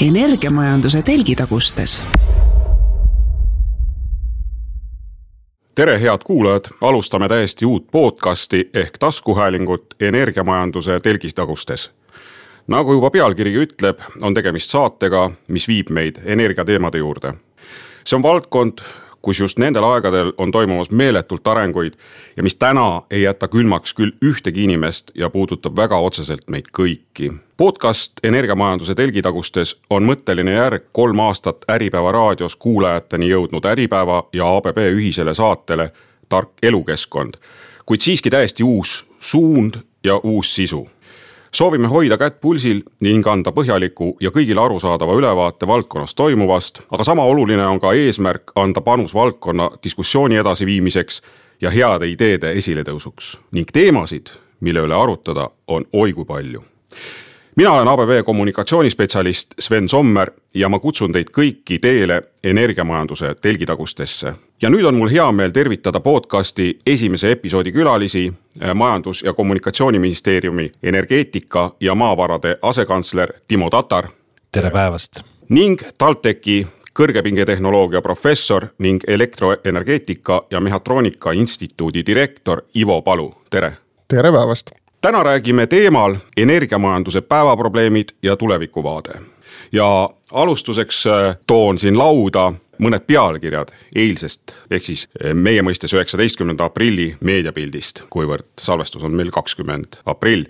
energiamajanduse telgitagustes. tere, head kuulajad, alustame täiesti uut podcasti ehk taskuhäälingut energiamajanduse telgitagustes. nagu juba pealkirigi ütleb, on tegemist saatega, mis viib meid energiateemade juurde. see on valdkond, kus just nendel aegadel on toimumas meeletult arenguid ja mis täna ei jäta külmaks küll ühtegi inimest ja puudutab väga otseselt meid kõiki. podcast Energiamajanduse telgitagustes on mõtteline järg kolm aastat Äripäeva raadios kuulajateni jõudnud Äripäeva ja ABB ühisele saatele Tark elukeskkond, kuid siiski täiesti uus suund ja uus sisu soovime hoida kätt pulsil ning anda põhjaliku ja kõigile arusaadava ülevaate valdkonnas toimuvast, aga sama oluline on ka eesmärk anda panus valdkonna diskussiooni edasiviimiseks ja heade ideede esiletõusuks. Ning teemasid, mille üle arutada, on oi kui palju mina olen ABB kommunikatsioonispetsialist Sven Sommer ja ma kutsun teid kõiki teele energiamajanduse telgitagustesse. ja nüüd on mul hea meel tervitada podcasti esimese episoodi külalisi, äh, Majandus- ja Kommunikatsiooniministeeriumi energeetika ja maavarade asekantsler Timo Tatar. tere päevast! ning TalTechi kõrgepingetehnoloogia professor ning elektroenergeetika ja mehhatroonika instituudi direktor Ivo Palu, tere! tere päevast! Täna räägime teemal energiamajanduse päevaprobleemid ja tulevikuvaade. ja alustuseks äh, toon siin lauda mõned pealkirjad eilsest ehk siis äh, meie mõistes üheksateistkümnenda aprilli meediapildist, kuivõrd salvestus on meil kakskümmend aprill.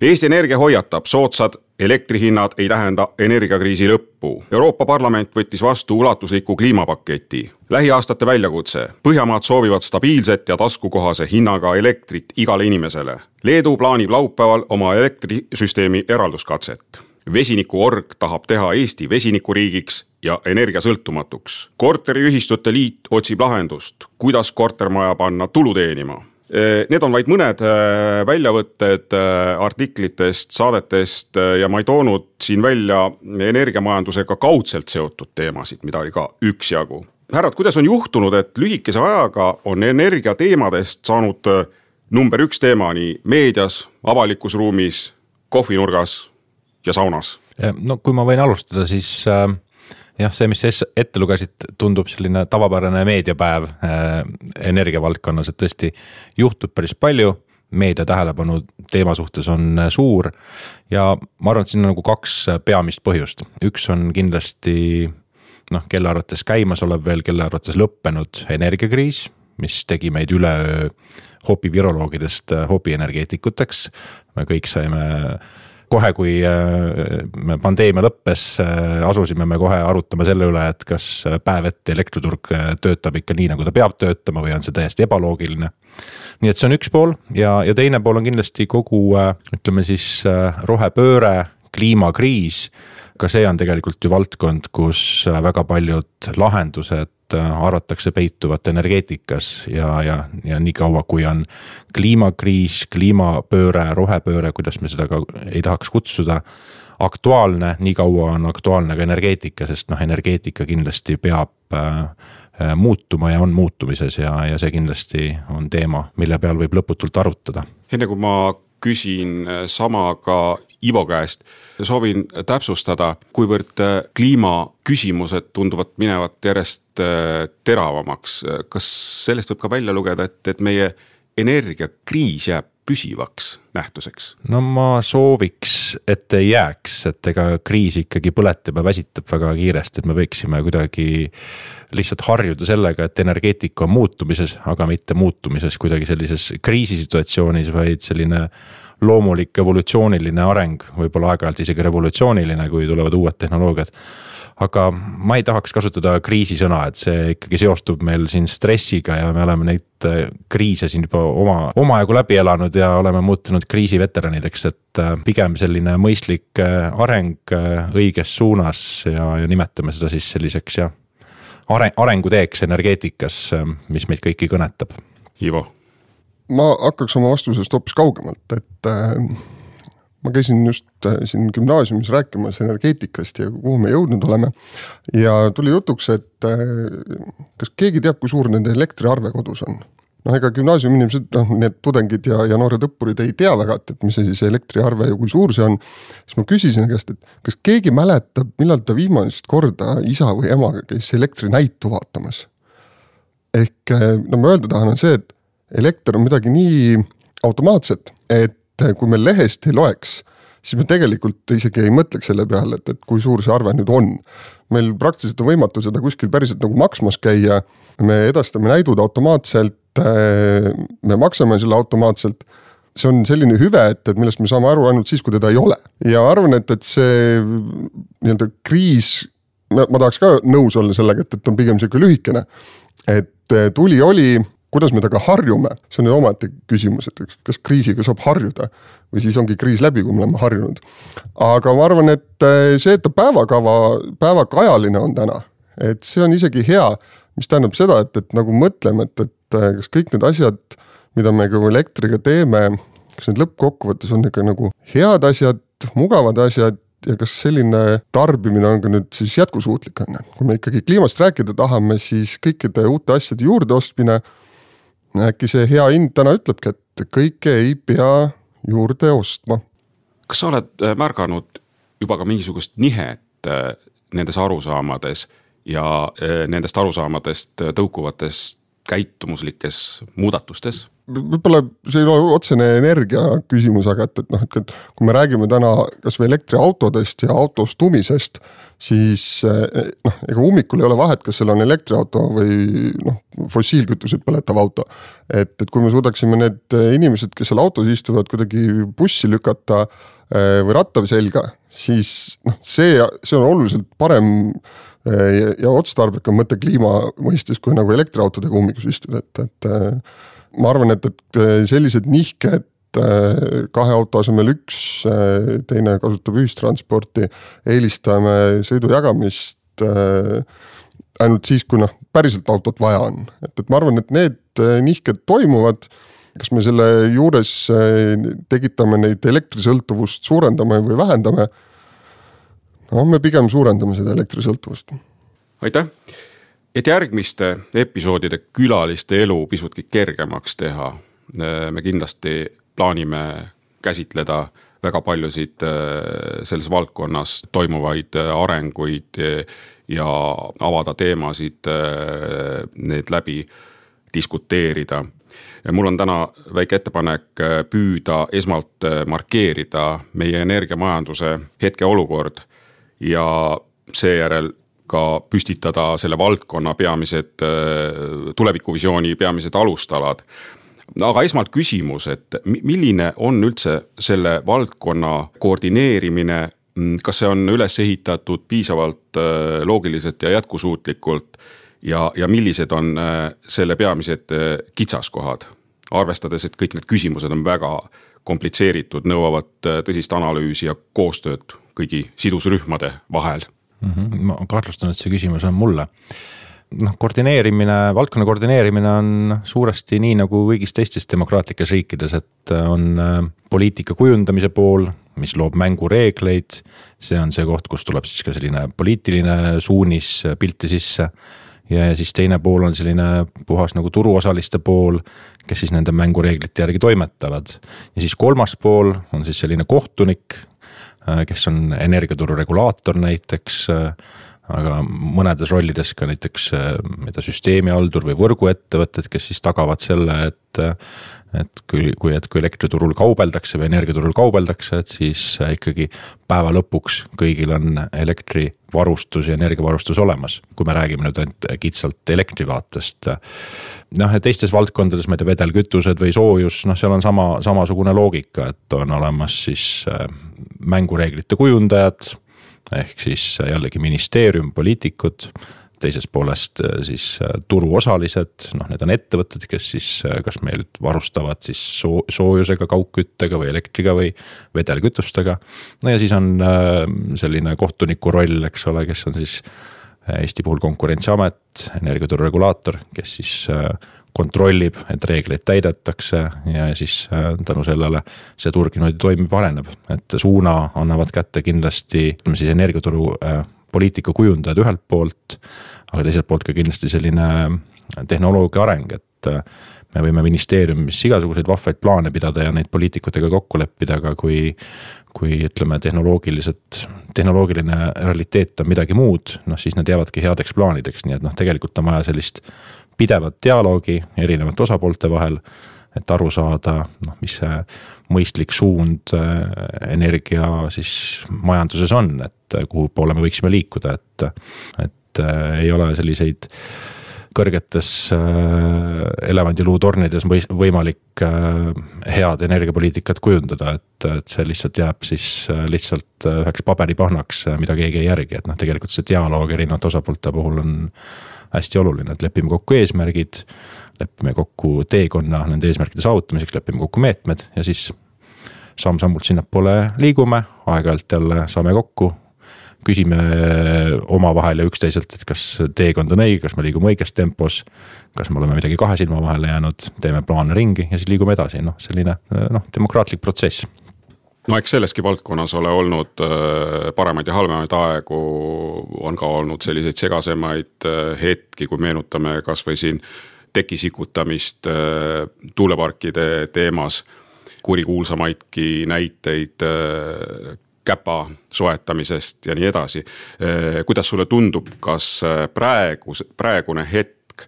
Eesti Energia hoiatab, soodsad elektrihinnad ei tähenda energiakriisi lõppu. Euroopa Parlament võttis vastu ulatusliku kliimapaketi. lähiaastate väljakutse, Põhjamaad soovivad stabiilset ja taskukohase hinnaga elektrit igale inimesele. Leedu plaanib laupäeval oma elektrisüsteemi eralduskatset. vesinikuorg tahab teha Eesti vesinikuriigiks ja energiasõltumatuks. korteriühistute liit otsib lahendust, kuidas kortermaja panna tulu teenima need on vaid mõned eh, väljavõtted eh, artiklitest, saadetest ja ma ei toonud siin välja energiamajandusega kaudselt seotud teemasid, mida oli ka üksjagu. härrad, kuidas on juhtunud, et lühikese ajaga on energiateemadest saanud number üks teema nii meedias, avalikus ruumis, kohvinurgas ja saunas? no kui ma võin alustada, siis äh jah, see, mis sa ette lugesid, tundub selline tavapärane meediapäev äh, energiavaldkonnas, et tõesti juhtub päris palju. Meedia tähelepanu teema suhtes on äh, suur. Ja ma arvan, et siin on nagu kaks äh, peamist põhjust, üks on kindlasti noh, kelle arvates käimasolev veel, kelle arvates lõppenud energiakriis, mis tegi meid üleöö äh, hobienergeetikuteks. me kõik saime kohe, kui äh, pandeemia lõppes, äh, asusime me kohe arutama selle üle, et kas päev ette elektriturg äh, töötab ikka nii, nagu ta peab töötama või on see täiesti ebaloogiline. nii et see on üks pool ja, ja teine pool on kindlasti kogu ütleme siis rohepööre, kliimakriis ka see on tegelikult ju valdkond, kus väga paljud lahendused Äh, arvatakse peituvat energeetikas ja, ja, ja niikaua, kui on kliimakriis, kliimapööre, rohepööre, kuidas me seda ka ei tahaks kutsuda aktuaalne, nii kaua on aktuaalne ka energeetika, sest noh, energeetika kindlasti peab äh, äh, muutuma ja on muutumises ja, ja see kindlasti on teema, mille peal võib lõputult arutada. enne kui ma küsin sama ka Ivo käest soovin täpsustada, kuivõrd äh, kliimaküsimused tunduvad minevat järjest äh, teravamaks. kas sellest võib ka välja lugeda, et, et meie energiakriis jääb püsivaks nähtuseks? no ma sooviks, et ei jääks, et ega kriis ikkagi põletab ja väsitab väga kiiresti, et me võiksime kuidagi lihtsalt harjuda sellega, et energeetika on muutumises, aga mitte muutumises kuidagi sellises kriisisituatsioonis, vaid selline loomulik evolutsiooniline areng, võib-olla aeg-ajalt isegi revolutsiooniline, kui tulevad uued tehnoloogiad. Aga ma ei tahaks kasutada kriisisõna, et see ikkagi seostub meil siin stressiga ja me oleme neid äh, kriise siin juba oma, omajagu läbi elanud ja oleme muutunud kriisiveteranideks, et äh, pigem selline mõistlik äh, areng õiges suunas ja, ja nimetame seda siis selliseks jah, areng, arenguteeks energeetikas, mis meid kõiki kõnetab. Ivo ma hakkaks oma vastusest hoopis kaugemalt, et äh, ma käisin just äh, siin gümnaasiumis rääkimas energeetikast ja kuhu me jõudnud oleme. ja tuli jutuks, et äh, kas keegi teab, kui suur nende elektriarve kodus on? noh, ega gümnaasiumi inimesed, noh, need tudengid ja, ja noored õppurid ei tea väga, et, et mis see siis elektriarve ja kui suur see on. siis ma küsisin käest, et kas keegi mäletab, millal ta viimast korda isa või emaga käis elektrinäitu vaatamas. ehk no ma öelda tahan, on see, et elekter on midagi nii automaatset, et kui me lehest ei loeks siis me tegelikult isegi ei mõtleks selle peale, et, et kui suur see arve nüüd on. meil praktiliselt on võimatu seda kuskil päriselt nagu maksmas käia, me edastame näidud automaatselt, me maksame selle automaatselt see on selline hüve, et, et millest me saame aru ainult siis, kui teda ei ole. ja arvan, et, et see nii-öelda kriis, ma tahaks ka nõus olla sellega, et, et on pigem sihuke lühikene. et tuli, oli kuidas me temaga harjume, see on omaette küsimus, et kas kriisiga saab harjuda või siis ongi kriis läbi, kui me oleme harjunud. aga ma arvan, et eh, see, et ta päevakava, päevakajaline on täna, et see on isegi hea, mis tähendab seda, et, et nagu mõtleme, et, et eh, kas kõik need asjad, mida me ka elektriga teeme, kas need lõppkokkuvõttes on ikka nagu head asjad, mugavad asjad ja kas selline tarbimine on ka nüüd siis jätkusuutlik, on ju. kui me ikkagi kliimast rääkida tahame, siis kõikide uute asjade juurdeostmine äkki see hea hind täna ütlebki, et kõike ei pea juurde ostma. kas sa oled äh, märganud juba ka mingisugust nihet äh, nendes arusaamades ja äh, nendest arusaamadest tõukuvates käitumuslikes muudatustes? võib-olla see ei ole otsene energia küsimus, aga et, et noh, et kui me räägime täna kasvõi elektriautodest ja autostumisest siis eh, noh, ega ummikul ei ole vahet, kas seal on elektriauto või noh, fossiilkütuseid põletav auto. et, et kui me suudaksime need inimesed, kes seal autos istuvad, kuidagi bussi lükata eh, või ratta selga, siis noh, see, see on oluliselt parem eh, ja, ja otstarbekam mõte kliima mõistes, kui nagu elektriautodega ummikus istuda, et, et ma arvan, et, et sellised nihked kahe auto asemel üks, äh, teine kasutab ühistransporti, eelistame sõidu jagamist äh, ainult siis, kui noh, päriselt autot vaja on, et, et ma arvan, et need nihked toimuvad. kas me selle juures tekitame neid elektrisõltuvust, suurendame või vähendame? no me pigem suurendame seda elektrisõltuvust. aitäh, et järgmiste episoodide külaliste elu pisutki kergemaks teha, me kindlasti plaanime käsitleda väga paljusid äh, selles valdkonnas toimuvaid äh, arenguid ja avada teemasid, äh, need läbi diskuteerida. mul on täna väike ettepanek püüda esmalt markeerida meie energiamajanduse hetkeolukord ja seejärel ka püstitada selle valdkonna peamised, tulevikuvisiooni peamised alustalad aga esmalt küsimus, et milline on üldse selle valdkonna koordineerimine, mm, kas see on üles ehitatud piisavalt äh, loogiliselt ja jätkusuutlikult ja, ja millised on äh, selle peamised äh, kitsaskohad? arvestades, et kõik need küsimused on väga komplitseeritud, nõuavad tõsist analüüsi ja koostööd kõigi sidusrühmade vahel mm. -hmm. ma kahtlustan, et see küsimus on mulle noh, koordineerimine, valdkonna koordineerimine on suuresti nii nagu kõigis teistes demokraatlikes riikides, et on äh, poliitika kujundamise pool, mis loob mängureegleid. see on see koht, kus tuleb siis ka selline poliitiline suunis pilti sisse. ja siis teine pool on selline puhas nagu turuosaliste pool, kes siis nende mängureeglite järgi toimetavad. ja siis kolmas pool on siis selline kohtunik, äh, kes on energiaturu regulaator näiteks äh, aga mõnedes rollides ka näiteks ei tea, süsteemihaldur või võrguettevõtted, kes siis tagavad selle, et. et kui, kui, et kui elektriturul kaubeldakse või energiaturul kaubeldakse, et siis ikkagi päeva lõpuks kõigil on elektrivarustus ja energiavarustus olemas. kui me räägime nüüd ainult kitsalt elektri vaatest. noh, ja teistes valdkondades, ma ei tea, vedelkütused või soojus, noh, seal on sama, samasugune loogika, et on olemas siis äh, mängureeglite kujundajad ehk siis jällegi ministeerium, poliitikud teisest poolest äh, siis äh, turuosalised, noh, need on ettevõtted, kes siis äh, kas meilt varustavad siis soo-, soojusega, kaugküttega või elektriga või vedelkütustega. no ja siis on selline kohtuniku roll, eks ole, kes on siis Eesti puhul konkurentsiamet, energiaturu regulaator, kes siis kontrollib, et reegleid täidetakse ja siis äh, tänu sellele see turg niimoodi toimib, areneb. et suuna annavad kätte kindlasti ütleme siis energiaturu äh, poliitika kujundajad ühelt poolt, aga teiselt poolt ka kindlasti selline tehnoloogia areng, et äh, me võime ministeeriumis igasuguseid vahvaid plaane pidada ja neid poliitikutega kokku leppida, aga kui kui ütleme, tehnoloogiliselt, tehnoloogiline realiteet on midagi muud, noh siis need jäävadki headeks plaanideks, nii et noh, tegelikult on vaja sellist pidevat dialoogi erinevate osapoolte vahel et aru saada, noh, mis see mõistlik suund äh, energia siis majanduses on, et kuhu poole me võiksime liikuda, et, et äh, ei ole selliseid kõrgetes äh, elevandiluutornides võimalik äh, head energiapoliitikat kujundada, et, et see lihtsalt jääb siis äh, lihtsalt üheks paberipahnaks, mida keegi ei järgi, et noh, tegelikult see dialoog erinevate osapoolte puhul on hästi oluline, et lepime kokku eesmärgid, lepime kokku teekonna nende eesmärkide saavutamiseks, lepime kokku meetmed ja siis samm-sammult sinnapoole liigume, aeg-ajalt jälle saame kokku, küsime omavahel ja üksteiselt, et kas teekond on õige, kas me liigume õiges tempos. kas me oleme midagi kahe silma vahele jäänud, teeme plaane ringi ja siis liigume edasi, noh, selline noh, demokraatlik protsess no eks selleski valdkonnas ole olnud äh, paremaid ja halvemaid aegu, on ka olnud selliseid segasemaid äh, hetki, kui meenutame kasvõi siin tekisikutamist äh, tuuleparkide teemas kurikuulsamaidki näiteid käpa soetamisest ja nii edasi. Kuidas sulle tundub, kas praegu, praegune hetk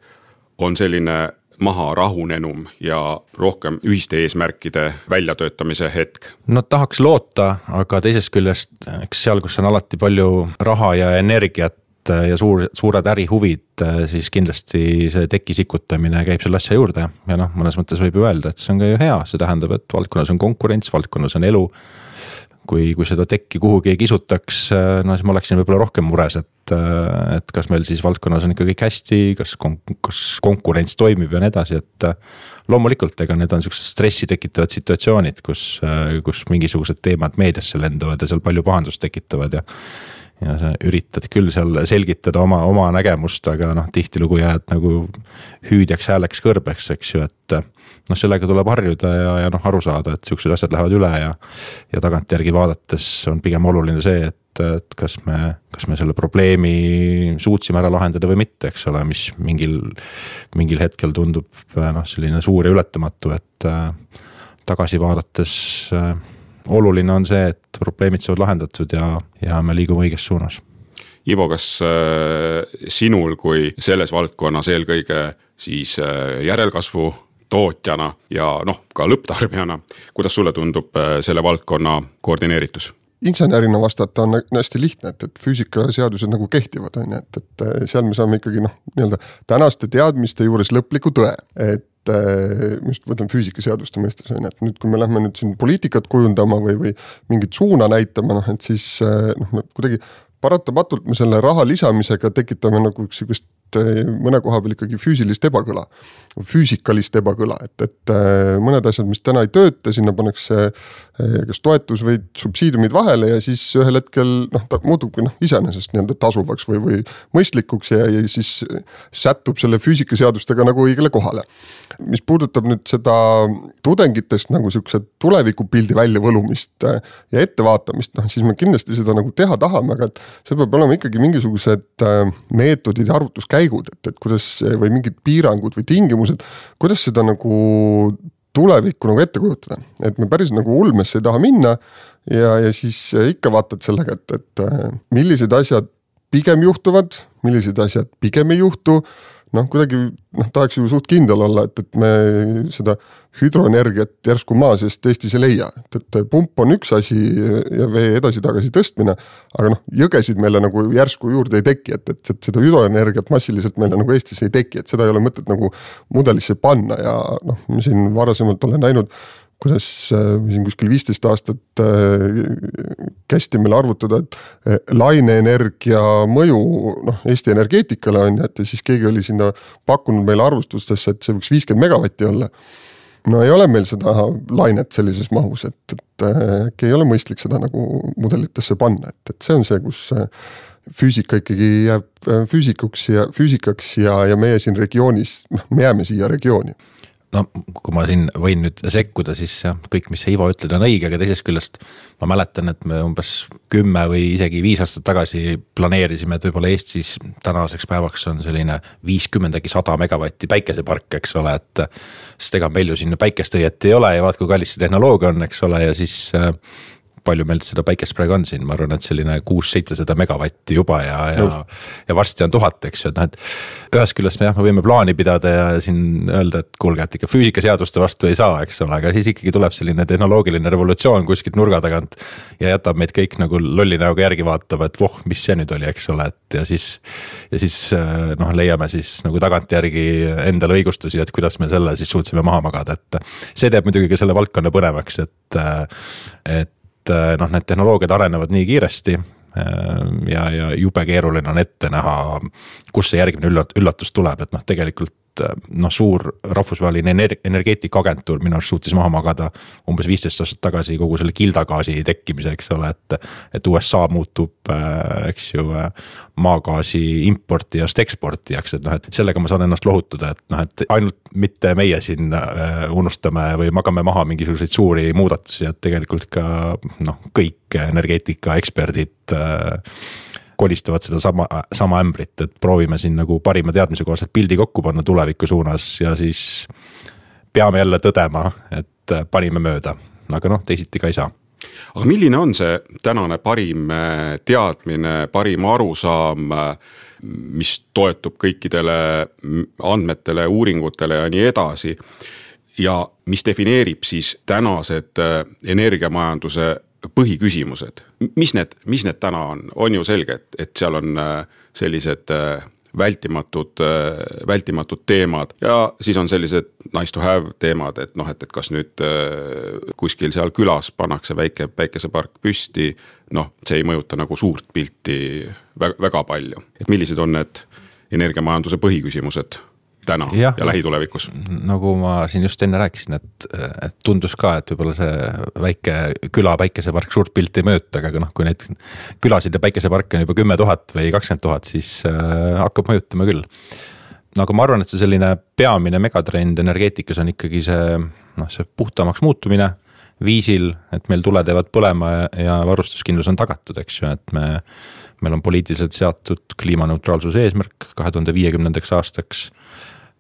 on selline maha rahunenum ja rohkem ühiste eesmärkide väljatöötamise hetk? no tahaks loota, aga teisest küljest, eks seal, kus on alati palju raha ja energiat eh, ja suur, suured ärihuvid, siis kindlasti see teki sikutamine käib selle asja juurde. Ja noh, mõnes mõttes võib ju öelda, et see on ka ju hea, see tähendab, et valdkonnas on konkurents, valdkonnas on elu kui, kui seda tekki kuhugi ei kisutaks, no siis ma oleksin võib-olla rohkem mures, et, et kas meil siis valdkonnas on ikka kõik hästi, kas kon-, kas konkurents toimib ja nii edasi, et. loomulikult, ega need on siuksed stressi tekitavad situatsioonid, kus, kus mingisugused teemad meediasse lendavad ja seal palju pahandust tekitavad ja ja sa üritad küll seal selgitada oma, oma nägemust, aga noh, tihtilugu jääd nagu hüüdjaks hääleks kõrbeks, eks ju, et. noh, sellega tuleb harjuda ja, ja noh, aru saada, et siuksed asjad lähevad üle ja. ja tagantjärgi vaadates on pigem oluline see, et, et kas me, kas me selle probleemi suutsime ära lahendada või mitte, eks ole, mis mingil, mingil hetkel tundub noh, selline suur ja ületamatu, et tagasi vaadates oluline on see, et probleemid saavad lahendatud ja, ja me liigume õiges suunas. Ivo, kas äh, sinul kui selles valdkonnas eelkõige siis äh, järelkasvu tootjana ja noh, ka lõpptarbijana, kuidas sulle tundub äh, selle valdkonna koordineeritus? insenerina vastata on hästi lihtne, et, et füüsikaseadused nagu kehtivad, on ju, et, et seal me saame ikkagi noh, nii-öelda tänaste teadmiste juures lõpliku tõe, et ma just võtan füüsikaseaduste mõistes on ju, et nüüd, kui me lähme nüüd siin poliitikat kujundama või, või mingit suuna näitama, noh et siis noh, me kuidagi paratamatult me selle raha lisamisega tekitame nagu sihukest eh, mõne koha peal ikkagi füüsilist ebakõla. füüsikalist ebakõla, et, et eh, mõned asjad, mis täna ei tööta, sinna pannakse eh, kas toetus või subsiidiumid vahele ja siis ühel hetkel noh, ta muutubki noh, iseenesest nii-öelda tasuvaks või, või mõistlikuks ja, ja siis sättub selle füüsikaseadustega nagu õigele kohale. mis puudutab nüüd seda tudengitest nagu sihukese tulevikupildi väljavõlumist ja ettevaatamist, noh siis me kindlasti seda nagu teha tahame, aga et seal peab olema ikkagi mingisugused meetodid ja arvutuskäigud, et, et kuidas või mingid piirangud või tingimused, kuidas seda nagu tulevikku nagu ette kujutada, et me päris nagu ulmesse ei taha minna. ja, ja siis ikka vaatad sellega, et, et äh, millised asjad pigem juhtuvad, millised asjad pigem ei juhtu noh, kuidagi noh, tahaks ju suht kindel olla, et, et me seda hüdroenergiat järsku maa seest Eestis ei leia, et, et pump on üks asi ja vee edasi-tagasi tõstmine. aga noh, jõgesid meile nagu järsku juurde ei teki, et, et seda hüdroenergiat massiliselt meile nagu Eestis ei teki, et seda ei ole mõtet nagu mudelisse panna ja noh, siin varasemalt olen näinud kuidas äh, siin kuskil viisteist aastat äh, kästi meil arvutada, et äh, laineenergia mõju noh, Eesti energeetikale on ju, et ja siis keegi oli sinna pakkunud meile arvustustesse, et see võiks viiskümmend megavatti olla. no ei ole meil seda lainet sellises mahus, et, et äkki ei ole mõistlik seda nagu mudelitesse panna, et, et see on see, kus füüsika ikkagi jääb füüsikuks ja füüsikaks ja, ja meie siin regioonis, noh, me jääme siia regiooni no kui ma siin võin nüüd sekkuda, siis jah, kõik, mis sa Ivo ütled, on õige, aga teisest küljest ma mäletan, et me umbes kümme või isegi viis aastat tagasi planeerisime, et võib-olla Eestis tänaseks päevaks on selline viiskümmend äkki sada megavatti päikesepark, eks ole, et. sest ega meil ju siin päikest õieti ei ole ja vaat kui kallis see tehnoloogia on, eks ole, ja siis äh, palju meil seda päikest praegu on siin, ma arvan, et selline kuus-seitsesada megavatti juba ja, ja. ja varsti on tuhat, eks ju, et noh, et ühest küljest me jah, me võime plaani pidada ja siin öelda, et kuulge, et ikka füüsikaseaduste vastu ei saa, eks ole, aga siis ikkagi tuleb selline tehnoloogiline revolutsioon kuskilt nurga tagant. ja jätab meid kõik nagu lolli näoga järgi vaatama, et voh, mis see nüüd oli, eks ole, et ja siis. ja siis noh, leiame siis nagu tagantjärgi endale õigustusi, et kuidas me selle siis suutsime maha magada, et. see teeb muidugi ka selle valdkonna põnevaks, et, et et eh, noh, need tehnoloogiad arenevad nii kiiresti eh, ja, ja jube keeruline on ette näha, kust see järgmine üllat-, üllatus tuleb, et noh, tegelikult noh, suur rahvusvaheline ener-, energeetikaagentuur minu arust suutis maha magada umbes viisteist aastat tagasi kogu selle kildagaasi tekkimise, eks ole, et. et USA muutub, eks ju, maagaasi importijast eksportijaks, et noh, et sellega ma saan ennast lohutada, et noh, et ainult mitte meie siin unustame või magame maha mingisuguseid suuri muudatusi, et tegelikult ka noh, kõik energeetikaeksperdid kolistavad sedasama, sama ämbrit, et proovime siin nagu parima teadmise kohaselt pildi kokku panna tuleviku suunas ja siis peame jälle tõdema, et panime mööda, aga noh, teisiti ka ei saa aga milline on see tänane parim äh, teadmine, parim arusaam, äh, mis toetub kõikidele andmetele, uuringutele ja nii edasi. ja mis defineerib siis tänased äh, energiamajanduse põhiküsimused, mis need, mis need täna on, on ju selge, et, et seal on äh, sellised äh, vältimatud, äh, vältimatud teemad ja siis on sellised nice to have teemad, et noh, et, et kas nüüd kuskil seal külas pannakse väike päikesepark püsti. noh, see ei mõjuta nagu suurt pilti väga, väga palju, et millised on need energiamajanduse põhiküsimused täna ja, ja lähitulevikus? nagu ma siin just enne rääkisin, et, et tundus ka, et võib-olla see väike küla päikesepark suurt pilti ei mõjuta, aga noh, kui neid külasid ja päikeseparke on juba kümme tuhat või kakskümmend tuhat, siis äh, hakkab mõjutama küll. no aga ma arvan, et see selline peamine megatrend energeetikas on ikkagi see noh, see puhtamaks muutumine viisil, et meil tuled jäävad põlema ja, ja varustuskindlus on tagatud, eks ju, et me. meil on poliitiliselt seatud kliimaneutraalsuse eesmärk kahe tuhande viiekümnendaks aastaks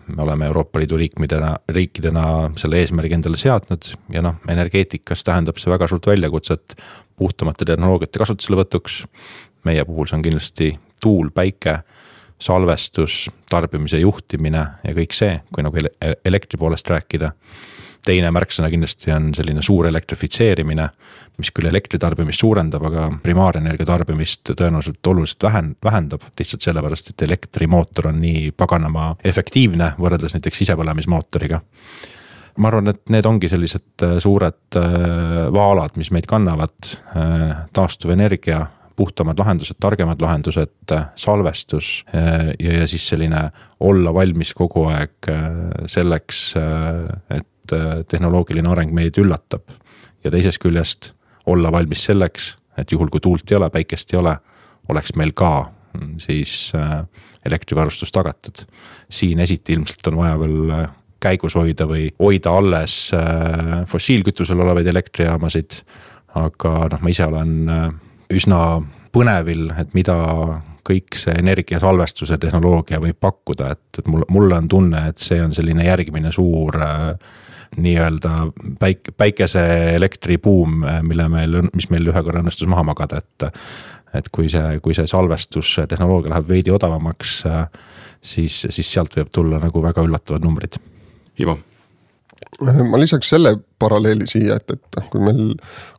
me oleme Euroopa Liidu liikmedena, riikidena selle eesmärgi endale seadnud ja noh, energeetikas tähendab see väga suurt väljakutset puhtamate tehnoloogiate kasutuselevõtuks. meie puhul see on kindlasti tuul, päike, salvestus, tarbimise juhtimine ja kõik see, kui nagu elektri poolest rääkida teine märksõna kindlasti on selline suur elektrifitseerimine, mis küll elektritarbimist suurendab, aga primaarenergia tarbimist tõenäoliselt oluliselt vähen-, vähendab. lihtsalt sellepärast, et elektrimootor on nii paganama efektiivne võrreldes näiteks sisepõlemismootoriga. ma arvan, et need ongi sellised äh, suured äh, vaalad, mis meid kannavad, äh, taastuvenergia puhtamad lahendused, targemad lahendused, salvestus ja, ja siis selline olla valmis kogu aeg selleks, et et äh, tehnoloogiline areng meid üllatab. ja teisest küljest olla valmis selleks, et juhul kui tuult ei ole, päikest ei ole, oleks meil ka mm, siis äh, elektrivarustus tagatud. siin esiti ilmselt on vaja veel äh, käigus hoida või hoida alles fossiilkütusel olevaid elektrijaamasid. aga noh, ma ise olen üsna põnevil, et mida kõik see energiasalvestuse tehnoloogia võib pakkuda, et, et mul, mul on tunne, et see on selline järgmine suur äh, nii-öelda päik-, päikeseelektribuum, mille meil, mis meil ühe korra õnnestus maha magada, et. et kui see, kui see salvestustehnoloogia läheb veidi odavamaks, siis, siis sealt võib tulla nagu väga üllatavad numbrid. Ivo ma lisaks selle paralleeli siia, et, et noh, kui meil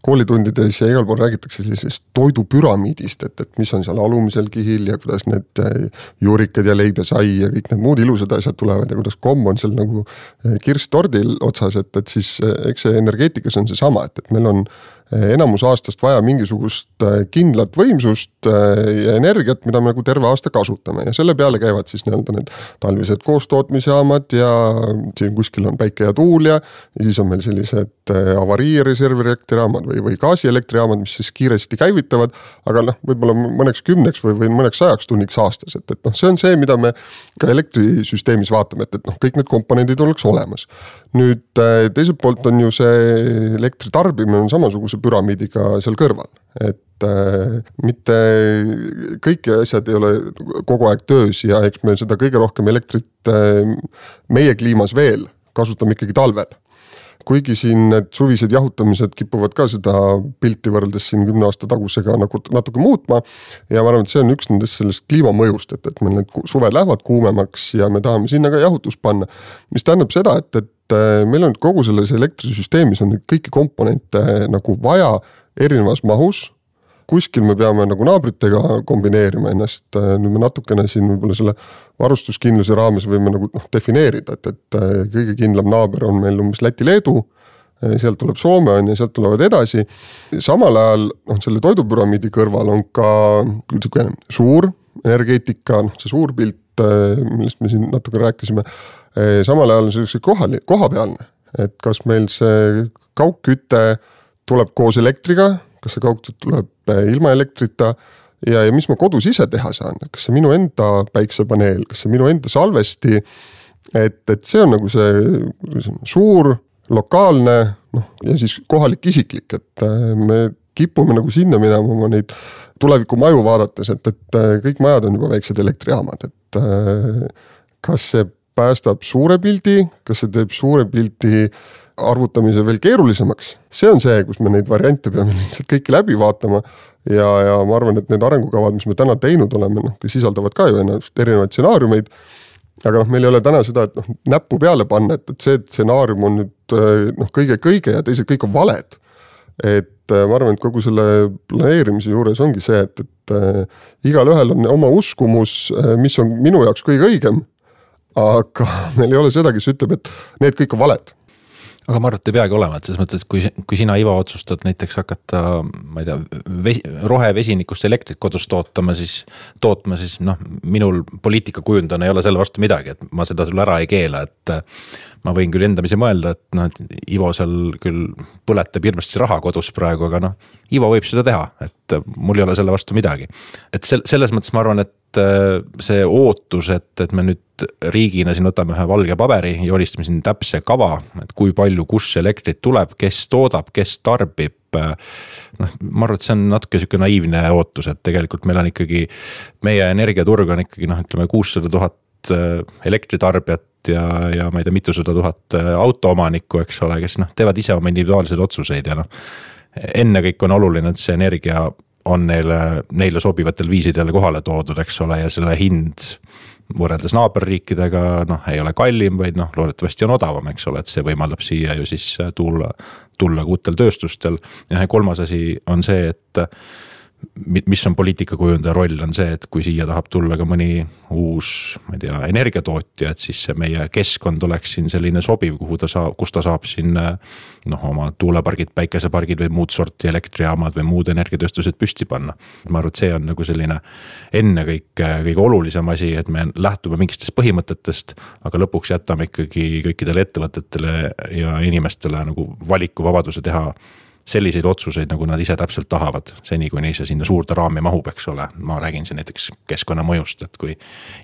koolitundides ja igal pool räägitakse sellisest toidupüramiidist, et, et mis on seal alumisel kihil ja kuidas need eh, juurikad ja leib ja sai ja kõik need muud ilusad asjad tulevad ja kuidas komm on seal nagu eh, kirss tordil otsas, et, et siis eh, eks see energeetikas on seesama, et, et meil on enamus aastast vaja mingisugust kindlat võimsust ja energiat, mida me nagu terve aasta kasutame ja selle peale käivad siis nii-öelda need talvised koostootmisjaamad ja siin kuskil on päike ja tuul ja. ja siis on meil sellised avarii reservrektorijaamad või, või gaasielektrijaamad, mis siis kiiresti käivitavad. aga noh, võib-olla mõneks kümneks või, või mõneks sajaks tunniks aastas, et, et noh, see on see, mida me ka elektrisüsteemis vaatame, et, et noh, kõik need komponendid oleks olemas. nüüd teiselt poolt on ju see elektri tarbimine on samasuguse püramiidiga seal kõrval, et äh, mitte kõik asjad ei ole kogu aeg töös ja eks me seda kõige rohkem elektrit äh, meie kliimas veel kasutame ikkagi talvel kuigi siin need suvised jahutamised kipuvad ka seda pilti võrreldes siin kümne aasta tagusega nagu natuke muutma. ja ma arvan, et see on üks nendest sellest kliimamõjust, et, et meil need suved lähevad kuumemaks ja me tahame sinna ka jahutust panna. mis tähendab seda, et, et äh, meil on kogu selles elektrisüsteemis on kõiki komponente nagu vaja erinevas mahus kuskil me peame nagu naabritega kombineerima ennast, nüüd me natukene siin võib-olla selle varustuskindluse raames võime nagu noh defineerida, et, et äh, kõige kindlam naaber on meil umbes Läti-Leedu äh, sealt tuleb Soome on ju, sealt tulevad edasi. samal ajal noh, selle toidupüramiidi kõrval on ka niisugune suur energeetika, noh see suur pilt, äh, millest me siin natuke rääkisime. samal ajal on see sihuke kohali-, kohapealne, et kas meil see kaugküte tuleb koos elektriga kas see kaugküte tuleb äh, ilma elektrita ja, ja mis ma kodus ise teha saan, et kas see minu enda päiksepaneel, kas see minu enda salvesti. et, et see on nagu see suur, lokaalne, noh ja siis kohalik isiklik, et äh, me kipume nagu sinna minema oma neid tulevikumaju vaadates, et, et äh, kõik majad on juba väiksed elektrijaamad, et kas see päästab suure pildi, kas see teeb suure pildi arvutamise veel keerulisemaks, see on see, kus me neid variante peame lihtsalt kõiki läbi vaatama. ja, ja ma arvan, et need arengukavad, mis me täna teinud oleme, noh, sisaldavad ka ju ennast erinevaid stsenaariumeid. aga noh, meil ei ole täna seda, et noh, näppu peale panna, et, et see stsenaarium on nüüd noh, kõige-kõige ja teised kõik on valed. et ma arvan, et kogu selle planeerimise juures ongi see, et, et äh, igalühel on oma uskumus, mis on minu jaoks kõige õigem. aga meil ei ole seda, kes ütleb, et need kõik on valed aga ma arvan, et ei peagi olema, et selles mõttes, et kui, kui sina, Ivo, otsustad näiteks hakata, ma ei tea, vesi, rohevesinikust elektrit kodus tootma, siis, tootma, siis noh, minul poliitikakujundajana ei ole selle vastu midagi, et ma seda sulle ära ei keela, et. ma võin küll endamisi mõelda, et noh, et Ivo seal küll põletab hirmsasti raha kodus praegu, aga noh, Ivo võib seda teha, et mul ei ole selle vastu midagi. et sel-, selles mõttes ma arvan, et Äh, see ootus, et, et me nüüd riigina siin võtame ühe valge paberi, joonistame siin täpse kava, et kui palju, kus elektrit tuleb, kes toodab, kes tarbib. Äh, noh, ma arvan, et see on natuke sihuke naiivne ootus, et tegelikult meil on ikkagi, meie energiaturg on ikkagi noh, ütleme kuussada tuhat äh, elektritarbijat ja, ja ma ei tea, mitusada tuhat autoomanikku, eks ole, kes noh, teevad ise oma individuaalseid otsuseid ja noh. ennekõike on oluline, et see energia on neile, neile sobivatel viisidel kohale toodud, eks ole, ja selle hind võrreldes naaberriikidega noh, ei ole kallim, vaid noh, loodetavasti on odavam, eks ole, et see võimaldab siia ju siis tulla, tulla ka uutel tööstustel. ja kolmas asi on see, et mis on poliitikakujundaja roll, on see, et kui siia tahab tulla ka mõni uus, ma ei tea, energiatootja, et siis see meie keskkond oleks siin selline sobiv, kuhu ta saab, kus ta saab siin. noh, oma tuulepargid, päikesepargid või muud sorti elektrijaamad või muud energiatööstused püsti panna. ma arvan, et see on nagu selline ennekõike kõige olulisem asi, et me lähtume mingitest põhimõtetest. aga lõpuks jätame ikkagi kõikidele ettevõtetele ja inimestele nagu valikuvabaduse teha selliseid otsuseid, nagu nad ise täpselt tahavad, seni kuni see sinna suurde raami mahub, eks ole. ma räägin siin näiteks keskkonnamõjust, et kui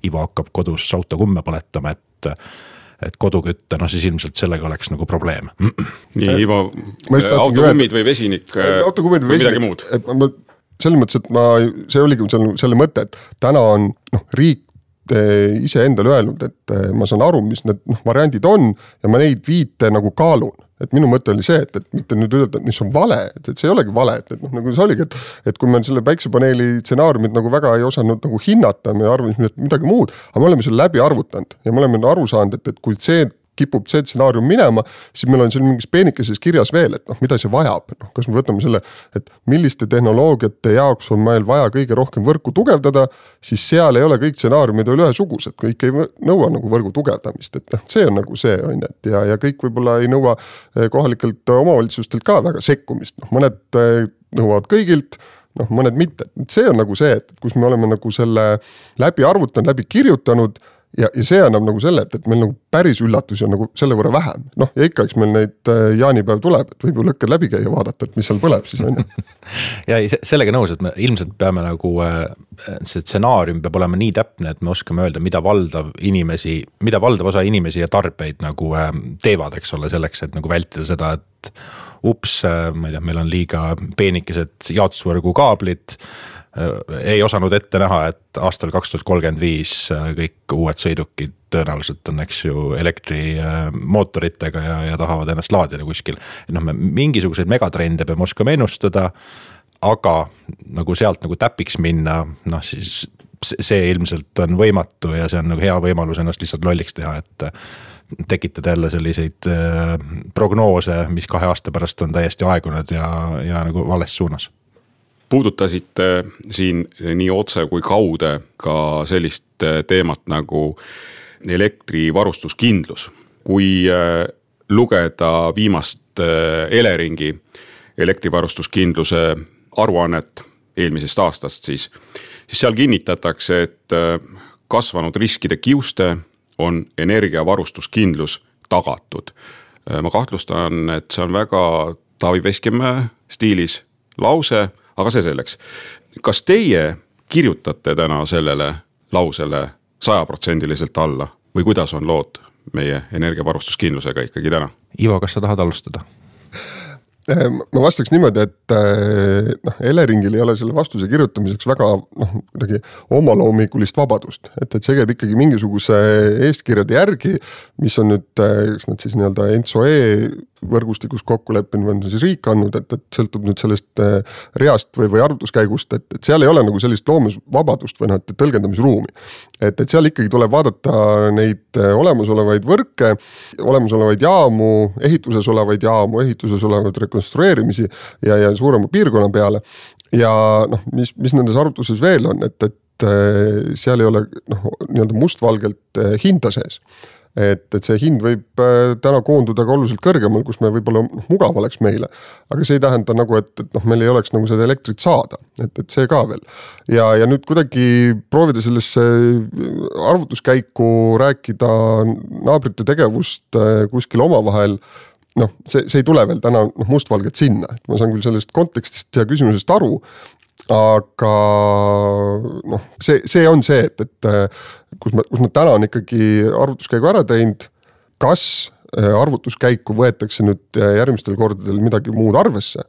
Ivo hakkab kodus autokumme põletama, et et kodukütte, noh siis ilmselt sellega oleks nagu probleem. nii Ivo, autokummid või vesinik autokummid või midagi muud? ma selles mõttes, et ma, see oligi selle, selle mõte, et täna on noh, riik iseendale öelnud, et eh, ma saan aru, mis need noh variandid on ja ma neid viite nagu kaalun et minu mõte oli see, et, et mitte nüüd öelda, et mis on vale, et, et see ei olegi vale, et, et noh, nagu see oligi, et. et kui me selle päiksepaneeli stsenaariumit nagu väga ei osanud nagu hinnata, me arvasime midagi muud, aga me oleme selle läbi arvutanud ja me oleme aru saanud, et, et kui see kipub see stsenaarium minema, siis meil on seal mingis peenikeses kirjas veel, et noh, mida see vajab, noh kas me võtame selle, et milliste tehnoloogiate jaoks on meil vaja kõige rohkem võrku tugevdada, siis seal ei ole kõik stsenaariumid veel ühesugused, kõik ei nõua nagu võrgu tugevdamist, et noh, see on nagu see on ju, et ja, ja kõik võib-olla ei nõua eh, kohalikelt omavalitsustelt ka väga sekkumist, noh mõned eh, nõuavad kõigilt noh, mõned mitte, see on nagu see, et kus me oleme nagu selle läbi arvutanud, läbi kirjutanud ja, ja see annab nagu selle, et, et meil nagu päris üllatusi on nagu selle võrra vähem. noh, ja ikka, eks meil neid äh, jaanipäev tuleb, et võib ju lõkked läbi käia, vaadata, et mis seal põleb siis on ju. ja ei, sellega nõus, et me ilmselt peame nagu äh,, see stsenaarium peab olema nii täpne, et me oskame öelda, mida valdav inimesi, mida valdav osa inimesi ja tarbeid nagu äh, teevad, eks ole, selleks, et nagu vältida seda, et ups, äh, ma ei tea, meil on liiga peenikesed jaotusvõrgu kaablid Äh, ei osanud ette näha, et aastal kaks tuhat kolmkümmend viis äh, kõik uued sõidukid tõenäoliselt on, eks ju, elektrimootoritega ja, ja tahavad ennast laadida kuskil. et noh, me mingisuguseid megatrende peame oskama ennustada, aga nagu sealt nagu täpiks minna, noh siis see ilmselt on võimatu ja see on nagu hea võimalus ennast lihtsalt lolliks teha, et tekitada jälle selliseid äh, prognoose, mis kahe aasta pärast on täiesti aegunud ja, ja nagu vales suunas puudutasite siin nii otse kui kaude ka sellist teemat nagu elektrivarustuskindlus. kui äh, lugeda viimast äh, Eleringi elektrivarustuskindluse aruannet eelmisest aastast, siis, siis seal kinnitatakse, et äh, kasvanud riskide kiuste on energiavarustuskindlus tagatud. ma kahtlustan, et see on väga Taavi Veskimäe stiilis lause aga see selleks. kas teie kirjutate täna sellele lausele sajaprotsendiliselt alla või kuidas on lood meie energiavarustuskindlusega ikkagi täna? Ivo, kas sa tahad alustada? Ehm, ma vastaks niimoodi, et eh, noh, Eleringil ei ole selle vastuse kirjutamiseks väga noh, kuidagi omaloomingulist vabadust, et, et see käib ikkagi mingisuguse eeskirjade järgi, mis on nüüd, eh, kas nad siis nii-öelda ENTSO-E võrgustikus kokku leppinud või on siis riik andnud, et, et sõltub nüüd sellest äh, reast või, või arvutuskäigust, et, et seal ei ole nagu sellist loomisvabadust või noh, et tõlgendamisruumi. et, et seal ikkagi tuleb vaadata neid olemasolevaid võrke, olemasolevaid jaamu, ehituses olevaid jaamu, ehituses olevaid rekonstrueerimisi ja, ja suurema piirkonna peale. ja noh, mis, mis nendes arvutuses veel on, et, et äh, seal ei ole noh, nii-öelda mustvalgelt hinda sees et, et see hind võib äh, täna koonduda ka oluliselt kõrgemal, kus me võib-olla noh, mugav oleks meile. aga see ei tähenda nagu, et, et noh, meil ei oleks nagu seda elektrit saada, et, et see ka veel. ja, ja nüüd kuidagi proovida sellesse arvutuskäiku rääkida naabrite tegevust kuskil omavahel noh, see, see ei tule veel täna noh, mustvalgelt sinna, et ma saan küll sellest kontekstist ja küsimusest aru, aga noh, see, see on see, et, et kus me, kus nad täna on ikkagi arvutuskäigu ära teinud. kas äh, arvutuskäiku võetakse nüüd äh, järgmistel kordadel midagi muud arvesse?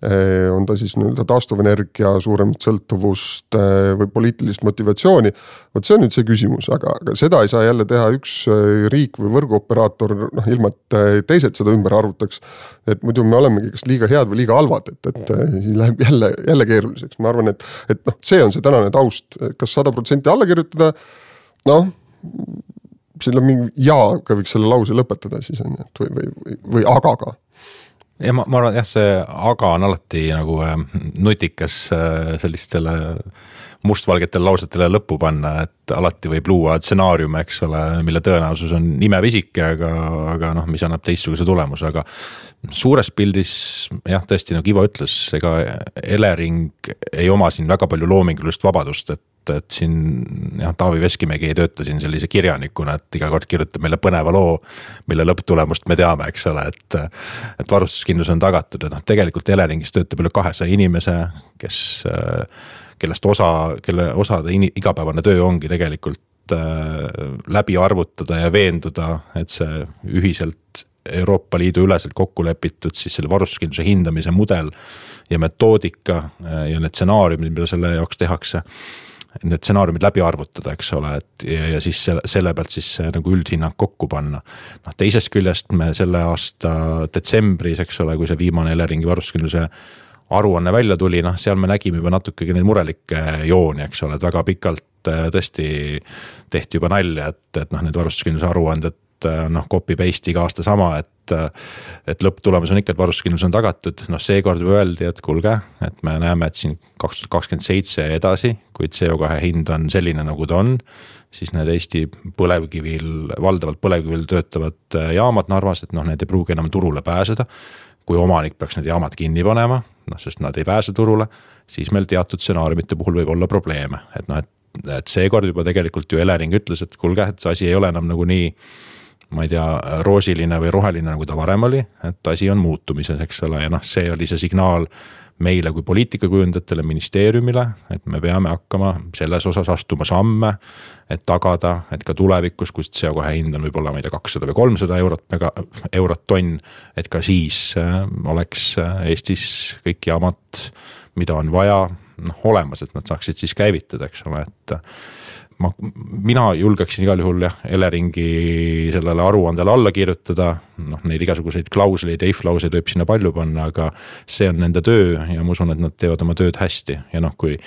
Äh, on ta siis nii-öelda taastuvenergia suuremat sõltuvust või poliitilist motivatsiooni. vot see on nüüd see küsimus, aga, aga seda ei saa jälle teha üks riik või võrguoperaator noh, ilma et teised seda ümber arvutaks. et muidu me olemegi kas liiga head või liiga halvad, et, et siis läheb jälle, jälle keeruliseks, ma arvan, et, et noh, see on see tänane taust kas, sada protsenti alla kirjutada noh, selle mingi jaaga võiks selle lause lõpetada siis on ju, et või, või, või agaga ja ma, ma arvan jah, see aga on alati nagu äh, nutikas äh, sellistele mustvalgetele lausetele lõppu panna, et alati võib luua stsenaariume, eks ole, mille tõenäosus on imepisike, aga, aga noh, mis annab teistsuguse tulemuse, aga. suures pildis jah, tõesti nagu Ivo ütles, ega Elering ei oma siin väga palju loomingulist vabadust, et et, siin jah, Taavi Veskimägi ei tööta siin sellise kirjanikuna, et iga kord kirjutab meile põneva loo, mille lõpptulemust me teame, eks ole, et. et varustuskindlus on tagatud, et noh, tegelikult Eleringis töötab üle kahesaja inimese, kes, kellest osa, kelle osade igapäevane töö ongi tegelikult läbi arvutada ja veenduda, et see ühiselt Euroopa Liidu üleselt kokku lepitud siis selle varustuskindluse hindamise mudel ja metoodika ja need stsenaariumid, mida selle jaoks tehakse need stsenaariumid läbi arvutada, eks ole, et ja, ja siis selle, selle pealt siis nagu üldhinnang kokku panna. noh, teisest küljest me selle aasta detsembris, eks ole, kui see viimane Eleringi varustuskindluse aruanne välja tuli, noh, seal me nägime juba natukegi neid murelikke jooni, eks ole, et väga pikalt äh, tõesti tehti juba nalja, et, et noh, need varustuskindluse aruanded noh, copy paste iga aasta sama, et et lõpptulemus on ikka, et varustuskindlus on tagatud, noh seekord öeldi, et kuulge, et me näeme, et siin kaks tuhat kakskümmend seitse edasi, kui CO2 hind on selline, nagu ta on siis need Eesti põlevkivil, valdavalt põlevkivil töötavad jaamad Narvas, et noh, need ei pruugi enam turule pääseda. kui omanik peaks need jaamad kinni panema, noh, sest nad ei pääse turule, siis meil teatud stsenaariumite puhul võib olla probleeme, et noh, et et seekord juba tegelikult ju Elering ütles, et kuulge, et see asi ei ole enam nagu nii ma ei tea, roosiline või roheline, nagu ta varem oli, et asi on muutumises, eks ole, ja noh, see oli see signaal meile kui poliitikakujundajatele, ministeeriumile, et me peame hakkama selles osas astuma samme. et tagada, et ka tulevikus, kus CO2 hind on võib-olla, ma ei tea, kakssada või kolmsada eurot mega, eurot tonn. et ka siis äh, oleks äh, Eestis kõik jaamad, mida on vaja, noh olemas, et nad saaksid siis käivitada, eks ole, et ma, mina julgeksin igal juhul jah, Eleringi sellele aruandele alla kirjutada. noh, neid igasuguseid klausleid if lauseid võib sinna palju panna, aga see on nende töö ja ma usun, et nad teevad oma tööd hästi ja noh, kui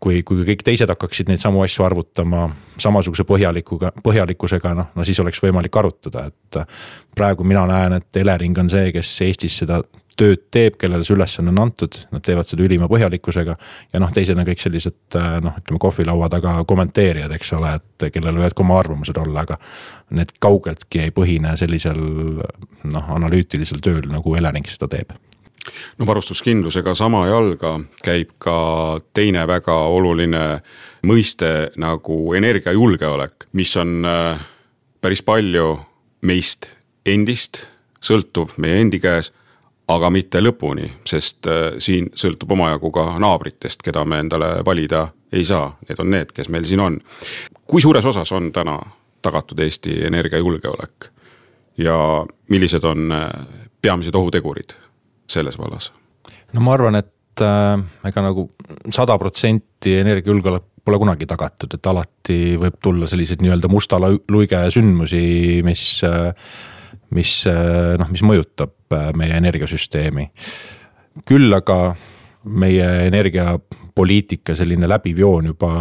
kui, kui kõik teised hakkaksid neid samu asju arvutama samasuguse põhjalikuga, põhjalikkusega, noh, no siis oleks võimalik arutada, et. praegu mina näen, et Elering on see, kes Eestis seda tööd teeb, kellele see ülesanne on antud, nad teevad seda ülima põhjalikkusega. ja noh, teised on kõik sellised noh, ütleme kohvilaua taga kommenteerijad, eks ole, et kellel võivad ka oma arvamused olla, aga. Need kaugeltki ei põhine sellisel noh, analüütilisel tööl, nagu Elering seda teeb no varustuskindlusega sama jalga käib ka teine väga oluline mõiste nagu energiajulgeolek, mis on äh, päris palju meist endist sõltuv meie endi käes aga mitte lõpuni, sest äh, siin sõltub omajagu ka naabritest, keda me endale valida ei saa, need on need, kes meil siin on. kui suures osas on täna tagatud Eesti energiajulgeolek ja millised on äh, peamised ohutegurid selles vallas? no ma arvan, et äh, ega nagu sada protsenti energiajulgeolek pole kunagi tagatud, et alati võib tulla selliseid nii-öelda musta luige sündmusi, mis äh, mis äh, noh, mis mõjutab äh, meie energiasüsteemi. küll aga meie energiapoliitika selline läbiv joon juba